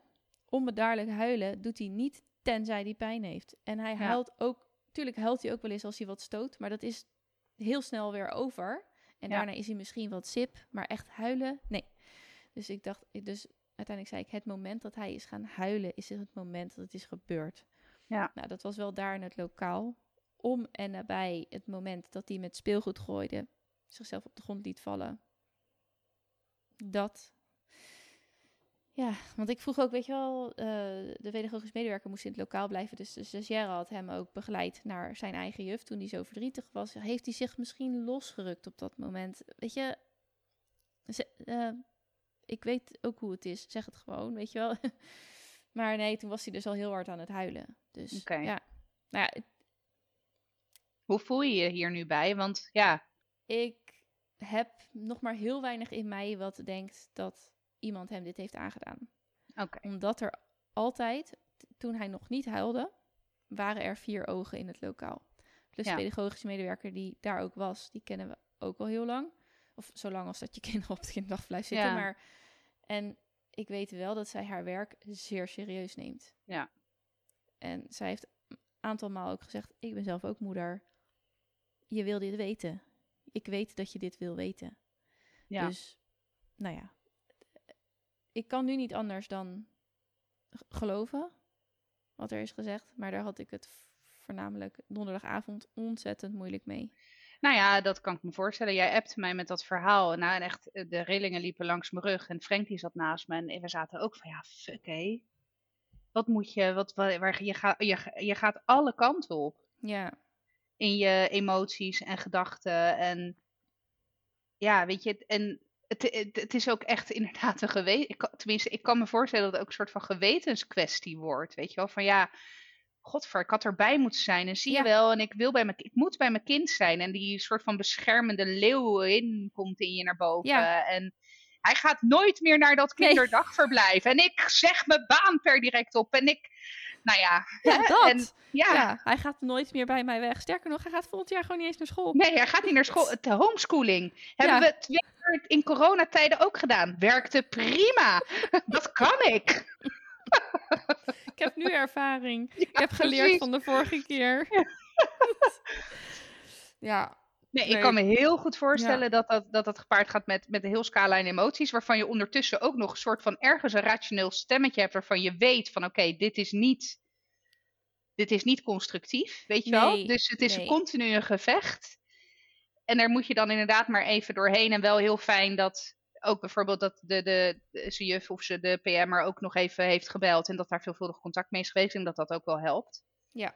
onbedaarlijk huilen, doet hij niet tenzij hij pijn heeft. En hij Ja. huilt ook. Tuurlijk huilt hij ook wel eens als hij wat stoot. Maar dat is heel snel weer over. En Ja. daarna is hij misschien wat sip. Maar echt huilen, nee. Dus ik dacht, dus uiteindelijk zei ik, het moment dat hij is gaan huilen, is het moment dat het is gebeurd. Ja. Nou, dat was wel daar in het lokaal. Om en nabij het moment dat hij met speelgoed gooide, zichzelf op de grond liet vallen. Dat. Ja, want ik vroeg ook, weet je wel, eh, de pedagogisch medewerker moest in het lokaal blijven. Dus de stagiaire had hem ook begeleid naar zijn eigen juf toen hij zo verdrietig was. Heeft hij zich misschien losgerukt op dat moment? Weet je, ze- eh, ik weet ook hoe het is. Zeg het gewoon, weet je wel. maar nee, toen was hij dus al heel hard aan het huilen. Dus ja. Nou ja, Hoe voel je je hier nu bij? Want ja, ik heb nog maar heel weinig in mij wat denkt dat iemand hem dit heeft aangedaan. Omdat er altijd, toen hij nog niet huilde, waren er vier ogen in het lokaal. Plus Ja. de pedagogische medewerker die daar ook was, die kennen we ook al heel lang. Of zo lang als dat je kinderen op het kinderdagverblijf zitten. Ja. Maar, en ik weet wel dat zij haar werk zeer serieus neemt. Ja. En zij heeft een aantal maal ook gezegd, ik ben zelf ook moeder. Je wil dit weten. Ik weet dat je dit wil weten. Ja. Dus, nou ja. Ik kan nu niet anders dan geloven wat er is gezegd. Maar daar had ik het voornamelijk donderdagavond ontzettend moeilijk mee. Nou ja, dat kan ik me voorstellen. Jij appte mij met dat verhaal. Nou, en echt, eh, de rillingen liepen langs mijn rug. En Frank die zat naast me. En we zaten ook van, ja, fuck hé. Wat moet je, wat, wa- waar, je, gaat, je, ga- je gaat alle kanten op. Ja, In je emoties en gedachten. En ja, weet je, en het, het, het is ook echt inderdaad een geweten. Tenminste, ik kan me voorstellen dat het ook een soort van gewetenskwestie wordt. Weet je wel, van ja, godver, ik had erbij moeten zijn. En zie Ja. je wel, en ik, wil bij mijn, ik moet bij mijn kind zijn. En die soort van beschermende leeuwin komt in je naar boven. Ja. En hij gaat nooit meer naar dat Nee. kinderdagverblijf. En ik zeg mijn baan per direct op. En ik, nou ja. dat. En, ja, ja. hij gaat nooit meer bij mij weg. Sterker nog, hij gaat volgend jaar gewoon niet eens naar school. Nee, hij gaat niet naar school. Het homeschooling hebben we twee jaar in coronatijden ook gedaan. Werkte prima. Dat kan ik. Ik heb nu ervaring. ik heb precies. geleerd van de vorige keer. ja, Nee, ik kan me heel goed voorstellen dat, dat, dat dat gepaard gaat met, met een heel scala aan emoties. Waarvan je ondertussen ook nog een soort van ergens een rationeel stemmetje hebt. Waarvan je weet van oké, dit is niet. Dit is niet constructief, weet je wel? Dus het is nee. continu een gevecht. En daar moet je dan inderdaad maar even doorheen. En wel heel fijn dat ook bijvoorbeeld dat de, de, de zijn juf of ze de PM er ook nog even heeft gebeld. En dat daar veelvuldig contact mee is geweest. En dat dat ook wel helpt. ja.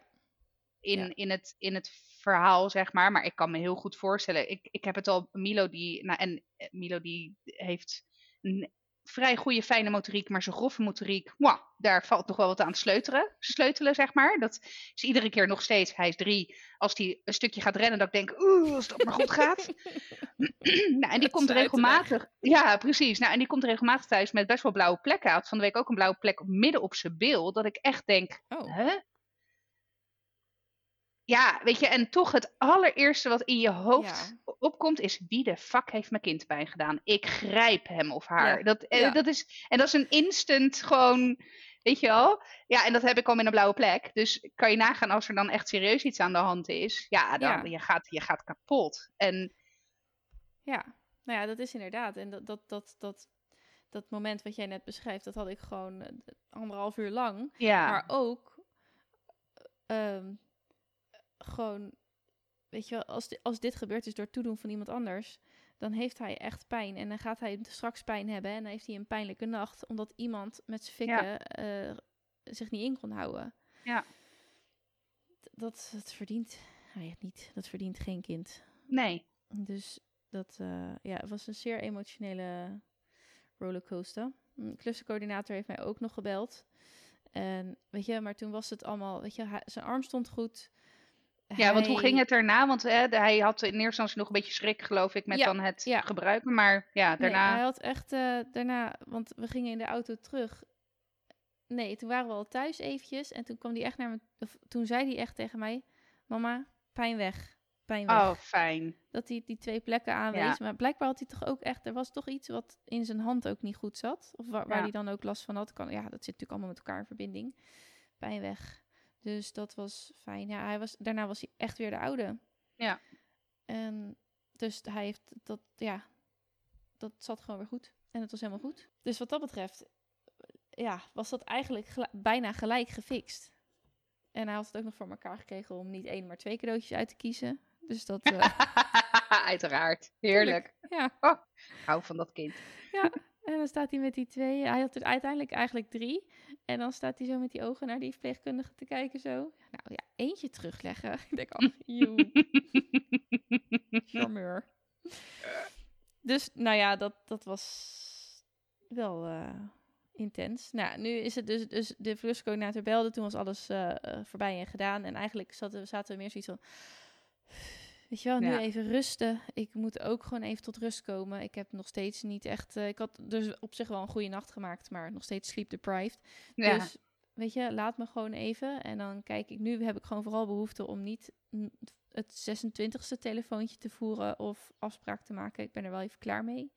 in, Ja. in, het, in het verhaal, zeg maar. Maar ik kan me heel goed voorstellen. Ik, ik heb het al, Milo die, nou, en eh, Milo die heeft een vrij goede, fijne motoriek, maar zijn grove motoriek, mwah, daar valt nog wel wat aan te sleutelen, sleutelen, zeg maar. Dat is iedere keer nog steeds, hij is drie, als hij een stukje gaat rennen, dat ik denk, oeh, als dat maar goed gaat. nou, en die komt regelmatig, ja, precies. Nou, en die komt regelmatig thuis met best wel blauwe plekken. Hij had van de week ook een blauwe plek midden op zijn bil, dat ik echt denk, Oh, Huh? Ja, weet je, en toch het allereerste wat in je hoofd Ja. opkomt is wie de fuck heeft mijn kind pijn gedaan? Ik grijp hem of haar. Ja, Dat, eh, ja. dat is, en dat is een instant gewoon, weet je wel? Ja, en dat heb ik al met een blauwe plek. Dus kan je nagaan als er dan echt serieus iets aan de hand is. Ja, dan. Je, gaat, je gaat kapot. En ja. Nou ja, dat is inderdaad. En dat, dat, dat, dat, dat moment wat jij net beschrijft, dat had ik gewoon eh, anderhalf uur lang. ja, Maar ook, ehm, gewoon, weet je wel, als, di- als dit gebeurd is door toedoen van iemand anders, dan heeft hij echt pijn. En dan gaat hij straks pijn hebben en dan heeft hij een pijnlijke nacht, omdat iemand met zijn fikken eh, zich niet in kon houden. Ja. Dat, dat verdient hij het niet. Dat verdient geen kind. Nee. Dus dat eh, ja, het was een zeer emotionele rollercoaster. Een klussencoördinator heeft mij ook nog gebeld. En weet je, maar toen was het allemaal, weet je, zijn arm stond goed. Ja, want hoe ging het daarna? Want hè, hij had in eerste instantie nog een beetje schrik, geloof ik, met Ja, dan het ja. gebruiken. Maar ja, Nee, daarna... hij had echt eh, daarna, want we gingen in de auto terug. Nee, toen waren we al thuis eventjes en toen kwam hij echt naar me, of toen zei hij echt tegen mij, mama, pijn weg, pijn weg. Oh, fijn. dat hij die twee plekken aanwees. Ja. Maar blijkbaar had hij toch ook echt... Er was toch iets wat in zijn hand ook niet goed zat. Of waar, waar hij dan ook last van had. Kan, ja, dat zit natuurlijk allemaal met elkaar in verbinding. Pijn weg. Dus dat was fijn. Ja, hij was, daarna was hij echt weer de oude. Ja. En dus hij heeft dat... Ja, dat zat gewoon weer goed. En het was helemaal goed. Dus wat dat betreft... Ja, was dat eigenlijk gel- bijna gelijk gefixt. En hij had het ook nog voor elkaar gekregen om niet één, maar twee cadeautjes uit te kiezen. Dus dat... eh, Uiteraard. Heerlijk. ja. Ik hou van dat kind. En dan staat hij met die twee. Hij had er uiteindelijk eigenlijk drie. En dan staat hij zo met die ogen naar die verpleegkundige te kijken zo. Nou ja, eentje terugleggen. Ik denk al, joe, charmeur. Dus nou ja, dat, dat was wel eh, intens. Nou, nu is het dus, dus de verlustcoördinator belde. Toen was alles eh, eh, voorbij en gedaan. En eigenlijk zaten, zaten we meer zoiets van... Weet je wel, nu Ja. even rusten. Ik moet ook gewoon even tot rust komen. Ik heb nog steeds niet echt... eh, ik had dus op zich wel een goede nacht gemaakt, maar nog steeds sleep deprived. Ja. Dus weet je, laat me gewoon even. En dan kijk ik, nu heb ik gewoon vooral behoefte om niet het 26e telefoontje te voeren of afspraak te maken. Ik ben er wel even klaar mee.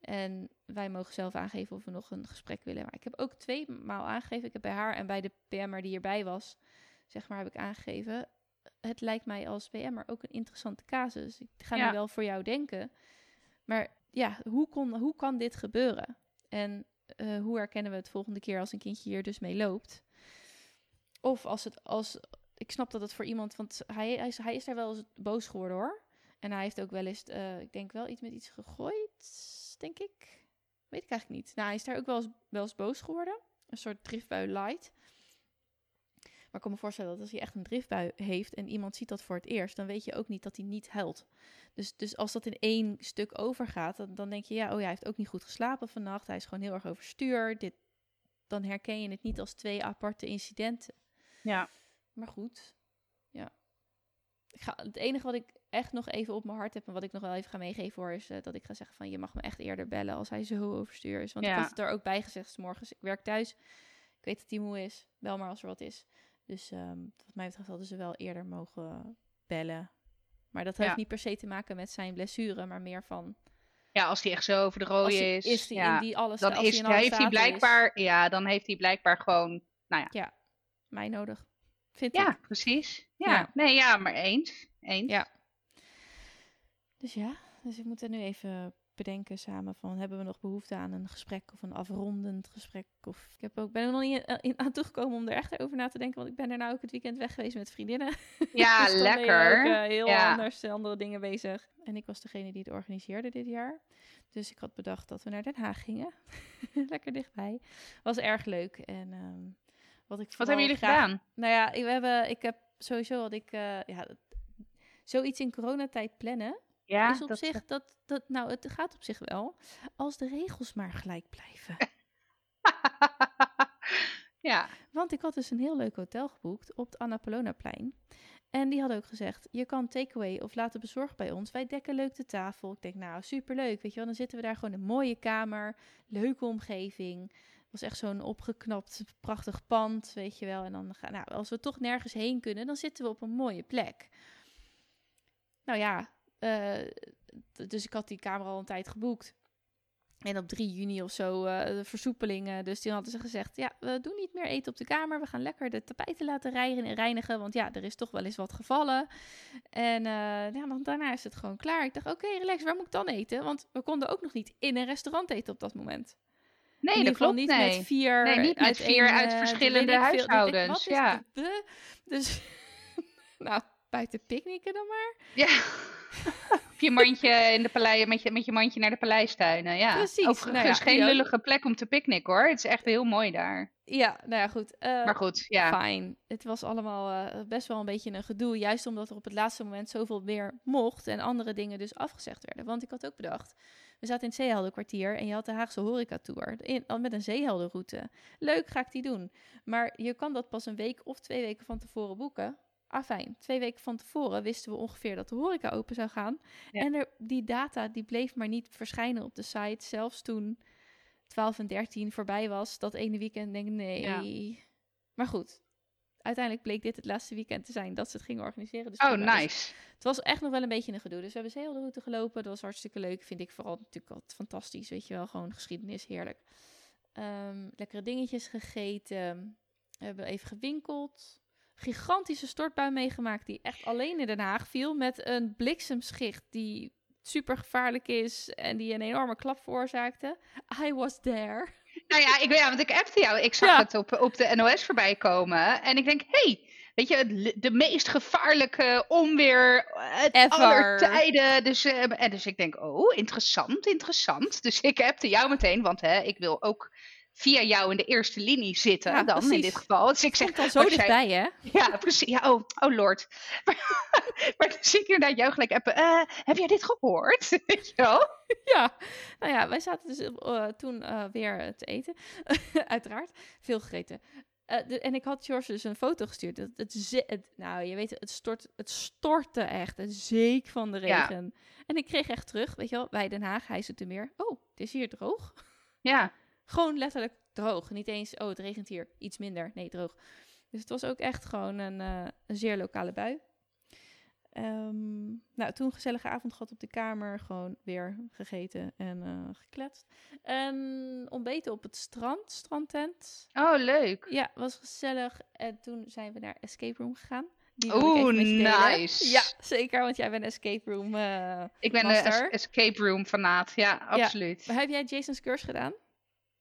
En wij mogen zelf aangeven of we nog een gesprek willen. Maar ik heb ook twee maal aangegeven. Ik heb bij haar en bij de PM'er die hierbij was, zeg maar, heb ik aangegeven. Het lijkt mij als PM'er ook een interessante casus. Ik ga Ja. nu wel voor jou denken. Maar ja, hoe, kon, hoe kan dit gebeuren? En eh, hoe herkennen we het volgende keer als een kindje hier dus mee loopt? Of als het als. Ik snap dat het voor iemand. Want hij, hij, is, hij is daar wel eens boos geworden hoor. En hij heeft ook wel eens. eh, ik denk wel iets met iets gegooid. Denk ik. Weet ik eigenlijk niet. Nou, hij is daar ook wel eens, wel eens boos geworden. Een soort driftbui light. Maar ik kan me voorstellen dat als hij echt een driftbui heeft en iemand ziet dat voor het eerst, dan weet je ook niet dat hij niet huilt. Dus, dus als dat in één stuk overgaat, dan, dan denk je, ja, oh ja, hij heeft ook niet goed geslapen vannacht. Hij is gewoon heel erg overstuur. Dit, dan herken je het niet als twee aparte incidenten. ja. Maar goed, ja. Ik ga, het enige wat ik echt nog even op mijn hart heb en wat ik nog wel even ga meegeven hoor, is eh, dat ik ga zeggen van je mag me echt eerder bellen als hij zo overstuur is. Want ik Ja. had het er ook bij gezegd 's morgens. Ik werk thuis. Ik weet dat hij moe is. Bel maar als er wat is. Dus ehm, wat mij betreft hadden ze wel eerder mogen bellen. Maar dat heeft Ja. niet per se te maken met zijn blessure, maar meer van ja, als hij echt zo over de rode is. is hij ja. in die alles dan als hij is, heeft hij is, blijkbaar, ja, dan heeft hij blijkbaar gewoon, mij nodig. Vind ja, ik. precies. Ja. Ja. nee, ja, maar eens. Eens. Ja. Dus ja, dus ik moet er nu even bedenken samen van hebben we nog behoefte aan een gesprek of een afrondend gesprek of ik heb ook ben er nog niet in, in- aan toegekomen om er echt over na te denken, want ik ben daarna ook het weekend weg geweest met vriendinnen. Ja, Dus lekker. ook, eh, heel Ja. anders eh, andere dingen bezig. En ik was degene die het organiseerde dit jaar. Dus ik had bedacht dat we naar Den Haag gingen. lekker dichtbij. Was erg leuk en ehm, wat ik Wat hebben jullie graag- gedaan? nou ja, ik, we hebben, ik heb sowieso had ik, eh, ja, zoiets in coronatijd plannen Ja, is op dat, zich, dat, dat, nou, het gaat op zich wel, als de regels maar gelijk blijven. ja, Want ik had dus een heel leuk hotel geboekt op het Annapolonaplein. En die hadden ook gezegd, je kan takeaway of laten bezorgen bij ons. Wij dekken leuk de tafel. Ik denk, nou, superleuk, weet je wel. Dan zitten we daar gewoon in een mooie kamer, leuke omgeving. Het was echt zo'n opgeknapt, prachtig pand, weet je wel. En dan gaan, nou, als we toch nergens heen kunnen, dan zitten we op een mooie plek. Nou ja, eh, dus ik had die kamer al een tijd geboekt. En op 3 juni of zo eh, de versoepelingen. Dus toen hadden ze gezegd: Ja, we doen niet meer eten op de kamer. We gaan lekker de tapijten laten reinigen. want ja, er is toch wel eens wat gevallen. En eh, ja, dan, daarna is het gewoon klaar. Ik dacht: Oké, relax, waar moet ik dan eten? Want we konden ook nog niet in een restaurant eten op dat moment. Nee, dat klopt. niet Nee. met vier Nee, niet met uit vier uit eh, verschillende veel. Ik huishoudens, wat is ja. Dus, nou, buiten picknicken dan maar. Ja. Op je mandje in de palei, met je, met je mandje naar de paleistuinen. Ja. Precies, Overigens nou ja, geen ook. lullige plek om te picknicken hoor. Het is echt heel mooi daar. Ja, nou ja, goed. eh, Maar goed, ja. Fijn. Het was allemaal eh, best wel een beetje een gedoe. Juist omdat er op het laatste moment zoveel meer mocht. En andere dingen dus afgezegd werden. Want ik had ook bedacht. We zaten in het Zeeheldenkwartier. En je had de Haagse Horeca-tour. In, al met een zeeheldenroute. Leuk, ga ik die doen. Maar je kan dat pas een week of twee weken van tevoren boeken. Ah, fijn. Twee weken van tevoren wisten we ongeveer dat de horeca open zou gaan. Ja. En er, die data die bleef maar niet verschijnen op de site. Zelfs toen 12 en 13 voorbij was. Dat ene weekend denk ik, nee. Maar goed. Uiteindelijk bleek dit het laatste weekend te zijn dat ze het gingen organiseren. Dus Oh. Dus nice. het was echt nog wel een beetje een gedoe. Dus we hebben zeeheldenroute gelopen. Dat was hartstikke leuk. Vind ik vooral natuurlijk altijd fantastisch. Weet je wel, gewoon geschiedenis, heerlijk. Ehm, lekkere dingetjes gegeten. We hebben even gewinkeld. Gigantische stortbui meegemaakt die echt alleen in Den Haag viel. Met een bliksemschicht die super gevaarlijk is en die een enorme klap veroorzaakte. I was there. Nou ja, ik, ja, want ik appte jou. Ik zag Ja. het op, op de NOS voorbij komen. En ik denk, hey, weet je, het de meest gevaarlijke onweer uit Ever. aller tijden. Dus, eh, en dus ik denk, oh, interessant, interessant. Dus ik appte jou meteen, want hè, ik wil ook via jou in de eerste linie zitten Ja, dan in precies. dit geval. Dus ik zeg, al zo dichtbij, hè? Ja, precies. Ja, oh, oh lord. Maar, maar dan zie ik inderdaad jou gelijk appen. eh, heb jij dit gehoord? Weet je wel? Ja, nou ja, wij zaten dus eh, toen eh, weer te eten. Uiteraard, veel gegeten. De- en ik had George dus een foto gestuurd. Het, het, ze- het- nou, je weet, het, stort, het stortte echt. Het zeek van de Ja. regen. En ik kreeg echt terug, weet je wel, bij Den Haag, hij zit er meer. Oh, het is hier droog. Ja, Gewoon letterlijk droog. Niet eens, oh, het regent hier. Iets minder. Nee, droog. Dus het was ook echt gewoon een, eh, een zeer lokale bui. Ehm, nou, toen een gezellige avond gehad op de kamer. Gewoon weer gegeten en eh, gekletst. En ontbeten op het strand, strandtent. oh leuk. Ja, was gezellig. En toen zijn we naar Escape Room gegaan. Oeh, nice. Ja, zeker, want jij bent Escape Room. eh, Ik ben Master. escape room fanaat. Ja, absoluut. Maar heb jij Jason's Curse gedaan?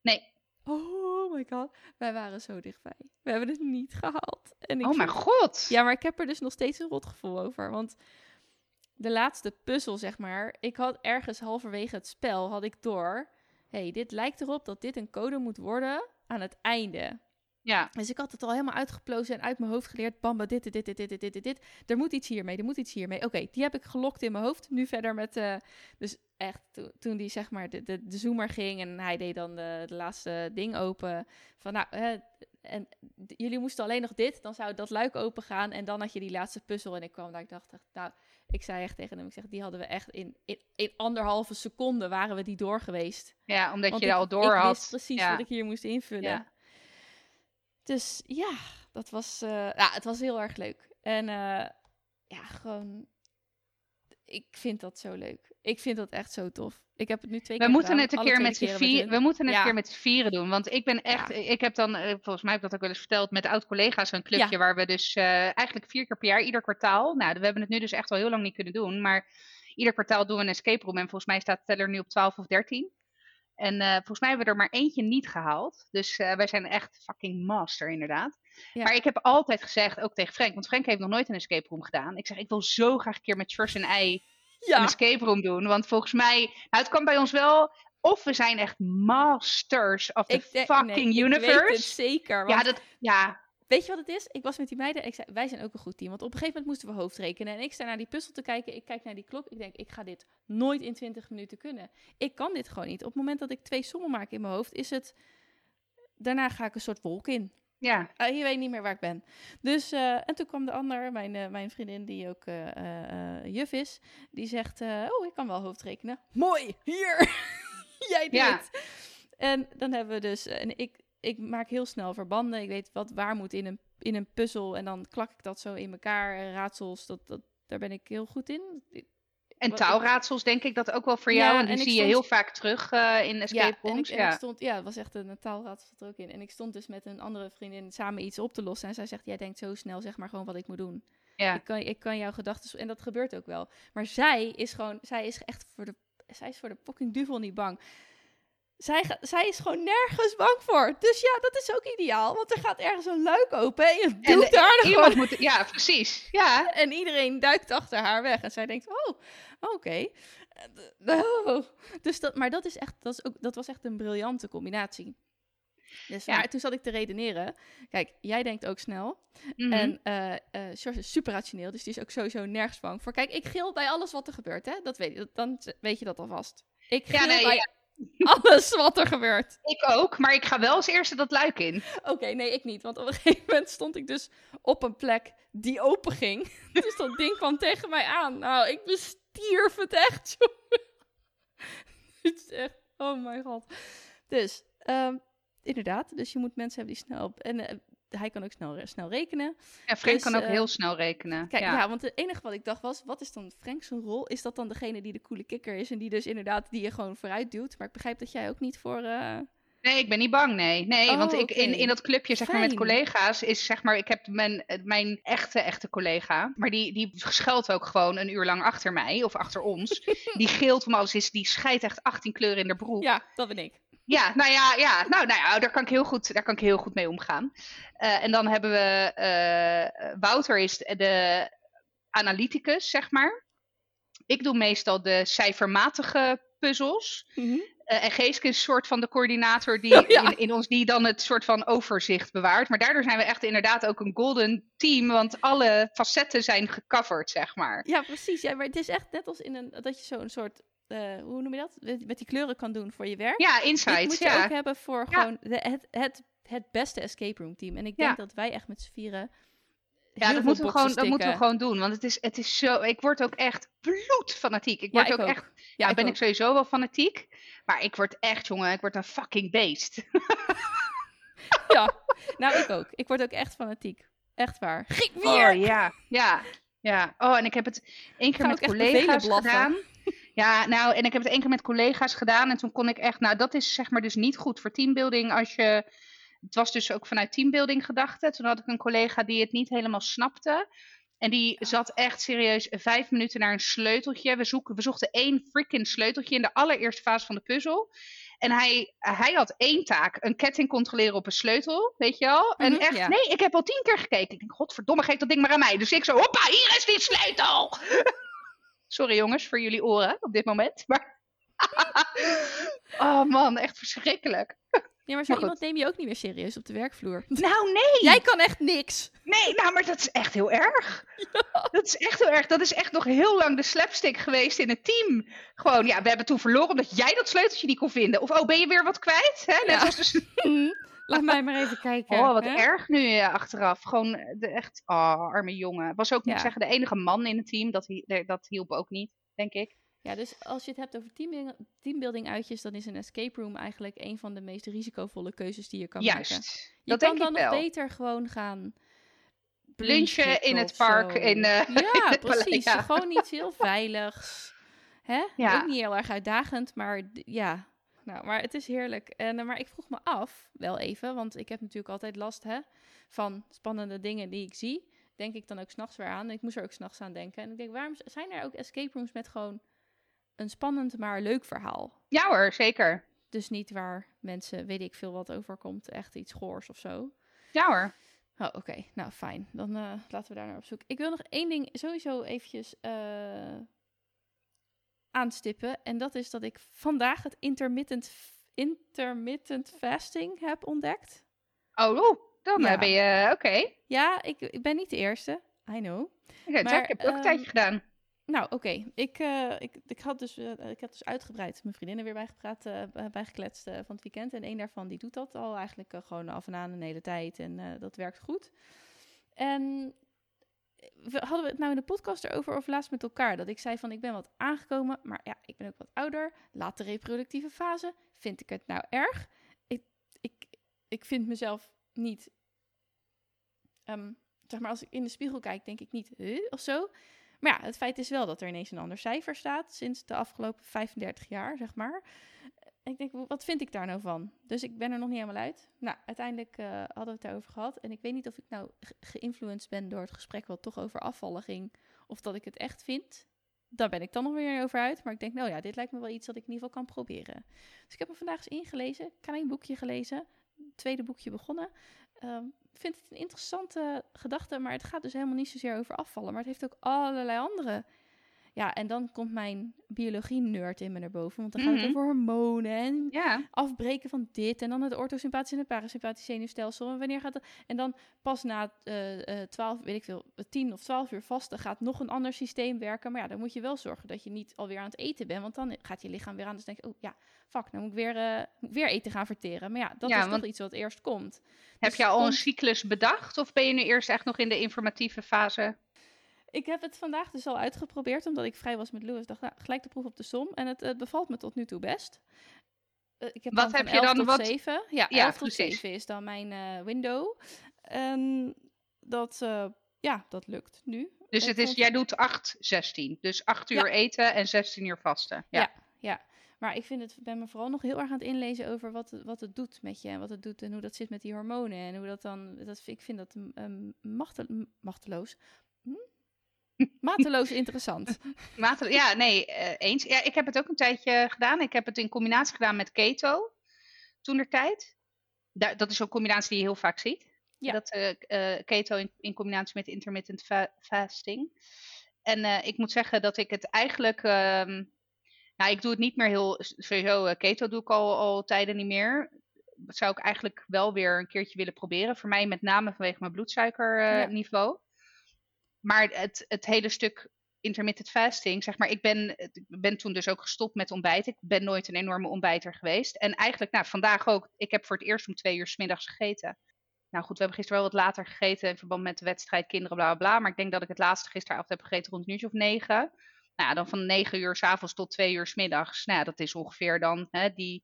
Nee. Oh my god, wij waren zo dichtbij. We hebben het niet gehaald. En ik oh mijn god! Ja, maar ik heb er dus nog steeds een rotgevoel over. Want de laatste puzzel, zeg maar. Ik had ergens halverwege het spel, had ik door... hey, dit lijkt erop dat dit een code moet worden aan het einde. Ja. Dus ik had het al helemaal uitgeplozen en uit mijn hoofd geleerd. Bamba, dit, dit, dit, dit, dit, dit, dit. Er moet iets hiermee, er moet iets hiermee. Oké, die heb ik gelokt in mijn hoofd. Nu verder met... Eh, dus echt, to- toen die zeg maar de, de, de zoomer ging en hij deed dan de, de laatste ding open. Van nou, hè, en jullie moesten alleen nog dit, dan zou dat luik open gaan. En dan had je die laatste puzzel. En ik kwam daar, ik dacht, nou, ik zei echt tegen hem, ik zeg, die hadden we echt in, in, in anderhalve seconde waren we die door geweest. ja omdat Want je ik, al door ik had. wist precies ja. wat ik hier moest invullen. Ja. Dus ja, dat was, eh, ja, het was heel erg leuk. En eh, ja, gewoon, ik vind dat zo leuk. Ik vind dat echt zo tof. Ik heb het nu twee We keer moeten gedaan, het een keer met z'n we moeten het Ja. een keer met z'n vieren doen. Want ik ben echt, ik heb dan, eh, volgens mij heb ik dat ook wel eens verteld, met oud-collega's een clubje waar we dus eh, eigenlijk vier keer per jaar, ieder kwartaal. Nou, we hebben het nu dus echt al heel lang niet kunnen doen. Maar ieder kwartaal doen we een escape room. En volgens mij staat de teller nu op 12 of 13. En eh, volgens mij hebben we er maar eentje niet gehaald. Dus wij zijn echt fucking master, inderdaad. Ja. Maar ik heb altijd gezegd, ook tegen Frank, want Frank heeft nog nooit een escape room gedaan. Ik zeg, ik wil zo graag een keer met George en ei een Ja, escape room doen. Want volgens mij, nou, het kan bij ons wel. Of we zijn echt masters of the denk- fucking nee, Ik universe. weet het zeker. Want ja, dat, ja, Weet je wat het is? Ik was met die meiden. Ik zei, wij zijn ook een goed team. Want op een gegeven moment moesten we hoofdrekenen. En ik sta naar die puzzel te kijken. Ik kijk naar die klok. Ik denk, ik ga dit nooit in 20 minuten kunnen. Ik kan dit gewoon niet. Op het moment dat ik twee sommen maak in mijn hoofd, is het. Daarna ga ik een soort wolk in. Ja, Uh, je weet niet meer waar ik ben. Dus, eh, en toen kwam de ander, mijn, eh, mijn vriendin, die ook eh, eh, eh, juf is, die zegt: eh, Oh, ik kan wel hoofdrekenen. Mooi, hier! Jij doet Ja. En dan hebben we dus, en ik, ik maak heel snel verbanden. Ik weet wat waar moet in een, in een puzzel. En dan klak ik dat zo in elkaar. Eh, Raadsels, dat, dat, daar ben ik heel goed in. Ik- en wat- touwraadsels denk ik dat ook wel voor Ja, jou. En en die zie je heel vaak terug eh, in Ja, escape en ik, rooms. en Ja, ik stond, ja, het was echt een taalraadsel zat er ook in. En ik stond dus met een andere vriendin samen iets op te lossen. En zij zegt, jij denkt zo snel, zeg maar gewoon wat ik moet doen. ja. Ik, kan, ik kan jouw gedachten... En dat gebeurt ook wel. Maar zij is gewoon... Zij is echt voor de... Zij is voor de fucking duvel niet bang. Zij, zij is gewoon nergens bang voor. Dus ja, dat is ook ideaal. Want er gaat ergens een luik open en je doet daar gewoon iemand moet, ja, precies. Ja, En iedereen duikt achter haar weg. En zij denkt, oh, oké. Oh. Dus dat, maar dat, is echt, dat, is ook, dat was echt een briljante combinatie. Dus Ja. maar toen zat ik te redeneren. Kijk, jij denkt ook snel. mhm. En eh George is super rationeel. Dus die is ook sowieso nergens bang voor. Kijk, ik gil bij alles wat er gebeurt. Hè? Dat weet je, dan weet je dat alvast. Ik Ja, gil nee, bij ja. alles wat er gebeurt. ik ook, maar ik ga wel als eerste dat luik in. Oké, nee, ik niet. Want op een gegeven moment stond ik dus op een plek die open ging. Dus dat ding kwam tegen mij aan. Nou, ik bestierf het echt. Het is echt, oh mijn god. Dus, ehm, inderdaad. Dus je moet mensen hebben die snel... Op, en eh, hij kan ook snel, snel rekenen. Ja, Frank Dus, kan ook eh, heel snel rekenen. Kijk, ja. ja. want het enige wat ik dacht was... Wat is dan Frank zijn rol? Is dat dan degene die de coole kikker is? En die dus inderdaad die je gewoon vooruit duwt? Maar ik begrijp dat jij ook niet voor... eh, Nee, ik ben niet bang, nee. Nee, Oh, want ik, in, in dat clubje, zeg maar, met collega's, is zeg maar, ik heb mijn, eh, mijn echte, echte collega, maar die, die schuilt ook gewoon een uur lang achter mij, of achter ons. die gilt om alles, is, die scheidt echt 18 kleuren in de broek. Ja, dat ben ik. Ja, nou ja, ja. Nou, nou ja, daar kan ik heel goed, daar kan ik heel goed mee omgaan. Eh, en dan hebben we eh, Wouter is de, analyticus, zeg maar. Ik doe meestal de cijfermatige puzzels. Mhm. Eh, en Geeske is een soort van de coördinator die, Ja. in, in ons, die dan het soort van overzicht bewaart. Maar daardoor zijn we echt inderdaad ook een golden team, want alle facetten zijn gecoverd, zeg maar. Ja, precies. Ja, maar het is echt net als in een, dat je zo'n soort, eh, hoe noem je dat? Met die kleuren kan doen voor je werk. Ja, insights, moet je ja. ook hebben voor Ja. gewoon de, het, het, het beste escape room team. En ik Ja. denk dat wij echt met z'n vieren Ja, dat moeten, we gewoon, dat moeten we gewoon doen. Want het is, het is zo. Ik word ook echt bloedfanatiek. Ik Ja, word ik ook, ook. echt. Ja, ik ben ook. ik sowieso wel fanatiek. Maar ik word echt, jongen, ik word een fucking beest. Ja, nou ik ook. Ik word ook echt fanatiek. Echt waar. Giek weer! Oh ja, ja, ja. Oh, en ik heb het één keer met collega's gedaan. Ja, nou, en ik heb het één keer met collega's gedaan. En toen kon ik echt, nou, dat is zeg maar dus niet goed voor teambuilding als je. Het was dus ook vanuit teambuilding gedachte. Toen had ik een collega die het niet helemaal snapte. En die zat echt serieus vijf minuten naar een sleuteltje. We, zoeken, we zochten één freaking sleuteltje in de allereerste fase van de puzzel. En hij, hij had één taak, een ketting controleren op een sleutel, weet je wel. En Mhm, echt, ja. nee, ik heb al tien keer gekeken. Ik denk, godverdomme, geef dat ding maar aan mij. Dus ik zo, hoppa, hier is die sleutel. Sorry jongens, voor jullie oren op dit moment. Maar... oh man, echt verschrikkelijk. Ja, maar zo Maar iemand neem je ook niet meer serieus op de werkvloer. Nou nee, Jij kan echt niks. nee, nou maar dat is echt heel erg. Dat is echt heel erg. Dat is echt nog heel lang de slapstick geweest in het team. Gewoon, ja, we hebben toen verloren omdat jij dat sleuteltje niet kon vinden. Of, oh, ben je weer wat kwijt? Hè? Net Ja. zoals dus... Laat mij maar even kijken. Oh, wat hè? erg nu eh, achteraf. Gewoon eh, de echt, oh, arme jongen. Was ook, moet Ja. zeggen, de enige man in het team. Dat, dat hielp ook niet, denk ik. Ja, dus als je het hebt over teambuilding, teambuilding uitjes, dan is een escape room eigenlijk een van de meest risicovolle keuzes die je kan maken. Juist. Je dat kan dan nog wel. beter gewoon gaan Lunchen in het park zo. in, eh, ja, precies. ja. Gewoon iets heel veiligs. Hè? Ja. Ook niet heel erg uitdagend, maar ja. Nou, maar het is heerlijk. En, eh, maar ik vroeg me af, wel even, want ik heb natuurlijk altijd last hè, van spannende dingen die ik zie. Denk ik dan ook s'nachts weer aan. Ik moest er ook s'nachts aan denken. En ik denk, waarom zijn er ook escape rooms met gewoon een spannend maar leuk verhaal? Ja hoor, zeker. Dus niet waar mensen, weet ik veel wat overkomt, echt iets goors of zo. Ja hoor. Oh, oké. Nou, fijn. Dan eh, laten we daar naar op zoek. Ik wil nog één ding sowieso eventjes eh, aanstippen. En dat is dat ik vandaag het intermittent, intermittent fasting heb ontdekt. Oh, dan Ja. eh, ben je, oké. Ja, ik, ik ben niet de eerste. I know. Maar, ik heb het ook een ehm, tijdje gedaan. Nou, oké. Ik, eh, ik, ik, had dus, eh, ik heb dus uitgebreid mijn vriendinnen weer bijgepraat, eh, bij- bijgekletst eh, van het weekend. En een daarvan die doet dat al eigenlijk eh, gewoon af en aan een hele tijd. En eh, dat werkt goed. En hadden we het nou in de podcast erover of laatst met elkaar. Dat ik zei van ik ben wat aangekomen, maar ja, ik ben ook wat ouder. Late reproductieve fase. Vind ik het nou erg? Ik, ik, ik vind mezelf niet... ehm, zeg maar, als ik in de spiegel kijk, denk ik niet huh, of zo. Maar ja, het feit is wel dat er ineens een ander cijfer staat sinds de afgelopen 35 jaar, zeg maar. Ik denk, wat vind ik daar nou van? Dus ik ben er nog niet helemaal uit. Nou, uiteindelijk eh, hadden we het daarover gehad. En ik weet niet of ik nou ge- geïnfluenced ben door het gesprek wat toch over afvallen ging. Of dat ik het echt vind. daar ben ik dan nog weer over uit. Maar ik denk, nou ja, dit lijkt me wel iets dat ik in ieder geval kan proberen. Dus ik heb me vandaag eens ingelezen. Klein boekje gelezen. Tweede boekje begonnen. Um, vind het een interessante gedachte, maar het gaat dus helemaal niet zozeer over afvallen. Maar het heeft ook allerlei andere ja, en dan komt mijn biologie-nerd in me naar boven. Want dan gaat het Mhm. over hormonen en Ja, afbreken van dit. En dan het orthosympathische en het parasympathische zenuwstelsel. En wanneer gaat dat? En dan pas na eh eh 12, weet ik veel, 10 of 12 uur vasten gaat nog een ander systeem werken. Maar ja, dan moet je wel zorgen dat je niet alweer aan het eten bent. Want dan gaat je lichaam weer aan. Dus denk je, oh ja, fuck, nou moet ik weer, eh, moet ik weer eten gaan verteren. Maar ja, dat Ja, is toch iets wat eerst komt. heb Dus je al een cyclus bedacht? Of ben je nu eerst echt nog in de informatieve fase? Ik heb het vandaag dus al uitgeprobeerd, omdat ik vrij was met Louis. dacht, nou, gelijk de proef op de som. En het, het bevalt me tot nu toe best. Eh, ik heb Wat heb je 11 dan- wat- 7. Ja, Ja, 11 tot precies. 7 is dan mijn eh, window. En dat, eh, ja, dat lukt nu. Dus het is, jij doet 8, 16. Dus 8 uur Ja. eten en 16 uur vasten. Ja. Ja. Ja, maar ik vind het, ben me vooral nog heel erg aan het inlezen over wat, het- wat het doet met je. En wat het doet en hoe dat zit met die hormonen. En hoe dat dan, dat, ik vind dat um, machtel, machteloos. Hm? Mateloos interessant. Ja, nee, eh, eens. Ja, ik heb het ook een tijdje gedaan. Ik heb het in combinatie gedaan met keto. Toen der tijd. Da- dat is een combinatie die je heel vaak ziet. Ja. Dat eh, eh, keto in, in combinatie met intermittent fa- fasting. En ik moet zeggen dat ik het eigenlijk. ehm, nou, ik doe het niet meer heel. Sowieso, keto doe ik al, al tijden niet meer. Dat zou ik eigenlijk wel weer een keertje willen proberen. Voor mij met name vanwege mijn Ja. Maar het, het hele stuk intermittent fasting, zeg maar, ik ben, ben toen dus ook gestopt met ontbijten. Ik ben nooit een enorme ontbijter geweest. En eigenlijk, nou, vandaag ook. Ik heb voor het eerst om twee uur 's middags gegeten. Nou goed, we hebben gisteren wel wat later gegeten in verband met de wedstrijd, kinderen, bla bla bla. Maar ik denk dat ik het laatste gisteravond heb gegeten rond een uurtje of negen. Nou ja, dan van negen uur 's avonds tot twee uur 's middags. Nou ja, dat is ongeveer dan hè, die,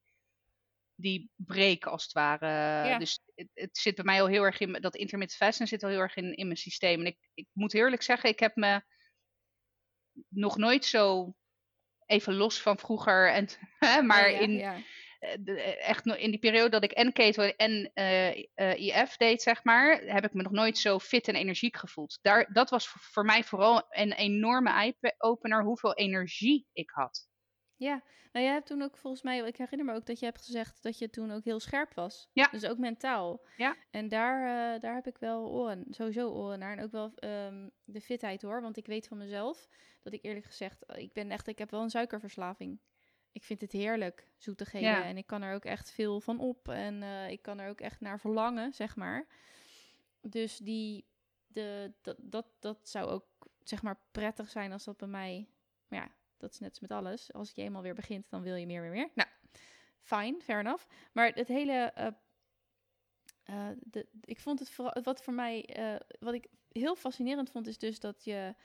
die break als het ware. Ja. Dus het, het zit bij mij al heel erg in, dat intermittent fasting zit al heel erg in, in mijn systeem. En ik, ik moet eerlijk zeggen, ik heb me nog nooit zo even los van vroeger. En, hè, maar Ja, ja, in, ja. de- echt in die periode dat ik en keto en eh, eh, IF deed, zeg maar, heb ik me nog nooit zo fit en energiek gevoeld. Daar, dat was voor, voor mij vooral een enorme eye-opener hoeveel energie ik had. Ja, nou jij hebt toen ook volgens mij, ik herinner me ook dat je hebt gezegd dat je toen ook heel scherp was. Ja. Dus ook mentaal. Ja. En daar, eh, daar heb ik wel oren, sowieso oren naar. En ook wel ehm, de fitheid hoor. Want ik weet van mezelf dat ik eerlijk gezegd, eh, ik ben echt, ik heb wel een suikerverslaving. Ik vind het heerlijk, zoetigheden. Ja. En ik kan er ook echt veel van op. En eh, ik kan er ook echt naar verlangen, zeg maar. Dus die, de, dat, dat, dat zou ook, zeg maar, prettig zijn als dat bij mij... Maar ja, dat is net als met alles. Als je eenmaal weer begint, dan wil je meer, meer, meer. Nou, fijn, fair enough. Maar het hele... eh, eh, de, ik vond het vooral... Wat voor mij... eh, wat ik heel fascinerend vond, is dus dat je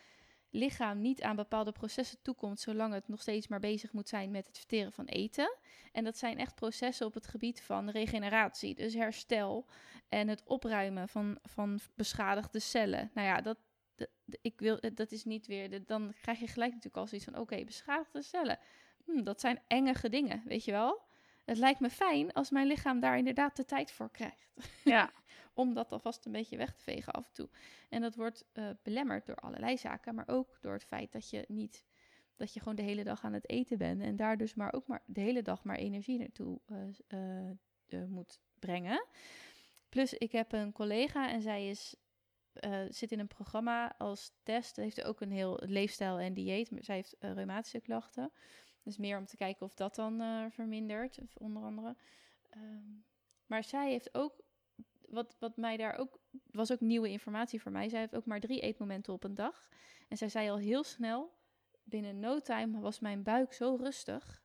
lichaam niet aan bepaalde processen toekomt, zolang het nog steeds maar bezig moet zijn met het verteren van eten. En dat zijn echt processen op het gebied van regeneratie, dus herstel en het opruimen van, van beschadigde cellen. Nou ja, dat, de- de- ik wil, dat is niet weer, de- dan krijg je gelijk natuurlijk al zoiets van, oké, beschadigde cellen, Hm, dat zijn enge dingen, weet je wel? Het lijkt me fijn als mijn lichaam daar inderdaad de tijd voor krijgt Ja, om dat alvast een beetje weg te vegen af en toe. En dat wordt eh, belemmerd door allerlei zaken, maar ook door het feit dat je niet dat je gewoon de hele dag aan het eten bent en daar dus maar ook maar de hele dag maar energie naartoe eh, eh, eh, moet brengen. Plus, ik heb een collega en zij is, eh, zit in een programma als test. Heeft ook een heel leefstijl en dieet. Zij heeft eh, reumatische klachten. Dus meer om te kijken of dat dan eh, vermindert, onder andere. Ehm, maar zij heeft ook wat, wat mij daar ook, was ook nieuwe informatie voor mij. Zij heeft ook maar drie eetmomenten op een dag. En zij zei al heel snel, binnen no time was mijn buik zo rustig.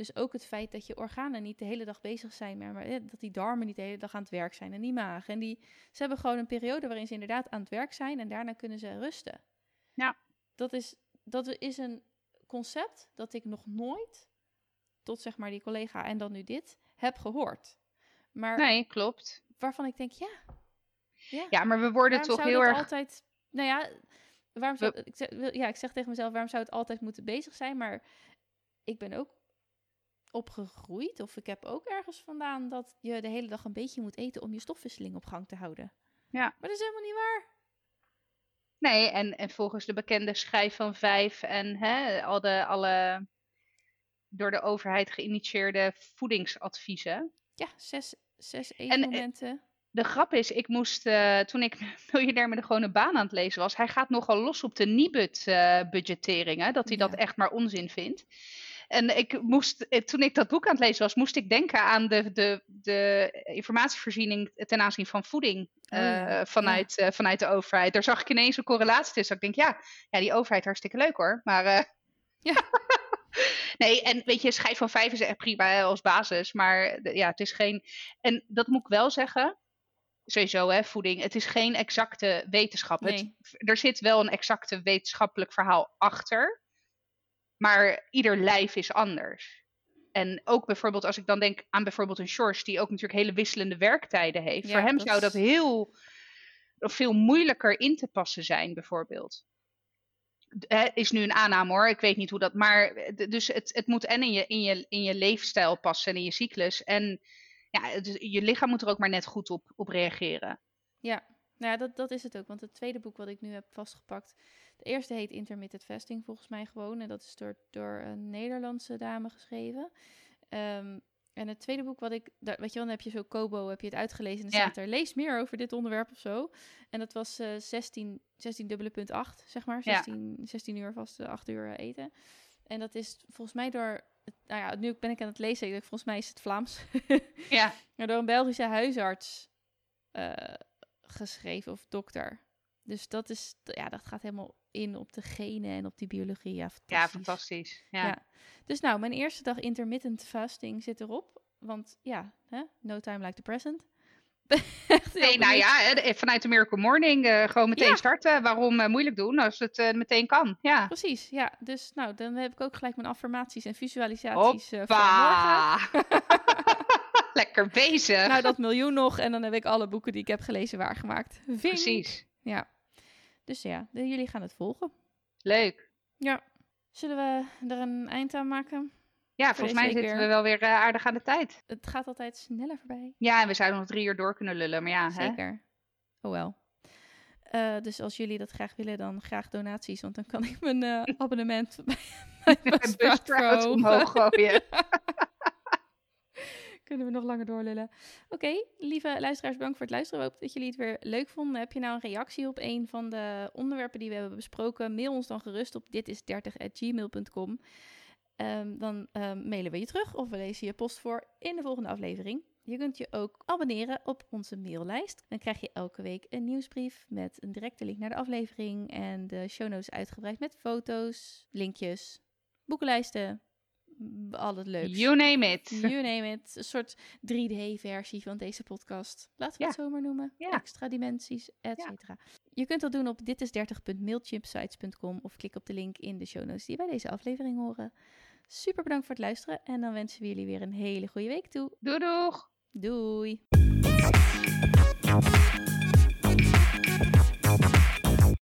Dus ook het feit dat je organen niet de hele dag bezig zijn, maar, maar eh, dat die darmen niet de hele dag aan het werk zijn en die maag. En die, ze hebben gewoon een periode waarin ze inderdaad aan het werk zijn en daarna kunnen ze rusten. Ja. Dat is, dat is een concept dat ik nog nooit, tot zeg maar die collega en dan nu dit, heb gehoord. Maar nee, klopt. waarvan ik denk, ja. Ja, Ja, maar we worden waarom toch heel erg... altijd... Nou ja, waarom zou, ik zeg, ja, ik zeg tegen mezelf, waarom zou het altijd moeten bezig zijn? Maar ik ben ook opgegroeid, of ik heb ook ergens vandaan dat je de hele dag een beetje moet eten om je stofwisseling op gang te houden. Ja. Maar dat is helemaal niet waar. Nee, en, en volgens de bekende schijf van vijf en hè, al de, alle door de overheid geïnitieerde voedingsadviezen. Ja, zes, zes eh, eetmomenten. De grap is, ik moest, eh, toen ik miljonair met een gewone baan aan het lezen was, hij gaat nogal los op de Nibud-budgetteringen, dat hij Ja. dat echt maar onzin vindt. En ik moest, eh, toen ik dat boek aan het lezen was, moest ik denken aan de, de, de informatievoorziening ten aanzien van voeding Oh eh, vanuit, eh, vanuit de overheid. Daar zag ik ineens een correlatie tussen. Ik denk, ja, ja, die overheid hartstikke leuk hoor, maar... Ja. nee, en weet je, schijf van vijf is echt prima als basis, maar ja, het is geen... En dat moet ik wel zeggen, sowieso hè, voeding, het is geen exacte wetenschap. Het- er zit wel een exacte wetenschappelijk verhaal achter, maar ieder lijf is anders. En ook bijvoorbeeld als ik dan denk aan bijvoorbeeld een Sjors, die ook natuurlijk hele wisselende werktijden heeft. Ja, Voor hem dat zou dat heel of veel moeilijker in te passen zijn, bijvoorbeeld. Is nu een aanname hoor, ik weet niet hoe dat. Maar eh, dus het, het moet en in je, in, je, in je leefstijl passen en in je cyclus. En ja, het- je lichaam moet er ook maar net goed op, op reageren. Ja, nou ja, dat, dat is het ook. Want het tweede boek wat ik nu heb vastgepakt. De eerste heet Intermittent Fasting volgens mij gewoon. En dat is door, door een Nederlandse dame geschreven. Ehm, en het tweede boek wat ik... Daar, weet je wel, dan heb je zo Kobo, heb je het uitgelezen. En dan Ja. staat er, lees meer over dit onderwerp of zo. En dat was eh 16, 16 dubbele punt 8, zeg maar. Ja. 16, 16 uur vast, 8 uur eh, eten. En dat is volgens mij door... Nou ja, nu ben ik aan het lezen. ik denk, Volgens mij is het Vlaams. Ja, Maar door een Belgische huisarts eh, geschreven of dokter. Dus dat is, ja, dat gaat helemaal in op de genen en op die biologie. Ja, fantastisch. ja fantastisch. Ja. Ja. Dus nou, mijn eerste dag intermittent fasting zit erop. Want ja, hè? no time like the present. Nee, nou ja, vanuit de Miracle Morning eh, gewoon meteen Ja. starten. Waarom eh, moeilijk doen als het eh, meteen kan? Ja. Precies, ja. Dus nou, dan heb ik ook gelijk mijn affirmaties en visualisaties eh, voor! Lekker bezig. Nou, dat miljoen nog. En dan heb ik alle boeken die ik heb gelezen waargemaakt. Vink. Precies. Ja. Dus ja, de- jullie gaan het volgen. Leuk. Ja. Zullen we er een eind aan maken? Ja, Voor volgens mij zitten we wel weer eh, aardig aan de tijd. Het gaat altijd sneller voorbij. Ja, en we zouden nog drie uur door kunnen lullen, maar ja, hè? Zeker. Oh wel. Eh, dus als jullie dat graag willen, dan graag donaties. Want dan kan ik mijn eh, abonnement bij, bij Buzzsprout omhoog gooien. Kunnen we nog langer doorlullen. Oké, lieve luisteraars, bedankt voor het luisteren. We hopen dat jullie het weer leuk vonden. Heb je nou een reactie op een van de onderwerpen die we hebben besproken? Mail ons dan gerust op ditis30.gmail.com. Ehm, dan ehm, mailen we je terug of we lezen je post voor in de volgende aflevering. Je kunt je ook abonneren op onze maillijst. Dan krijg je elke week een nieuwsbrief met een directe link naar de aflevering en de show notes uitgebreid met foto's, linkjes, boekenlijsten, al het leuks. You name it. You name it. Een soort 3D-versie van deze podcast. Laten we het zomaar noemen. Extra dimensies, et cetera. Je kunt dat doen op ditis30.mailchimpsites.com of klik op de link in de show notes die bij deze aflevering horen. Super bedankt voor het luisteren en dan wensen we jullie weer een hele goede week toe. Doei doeg! Doei!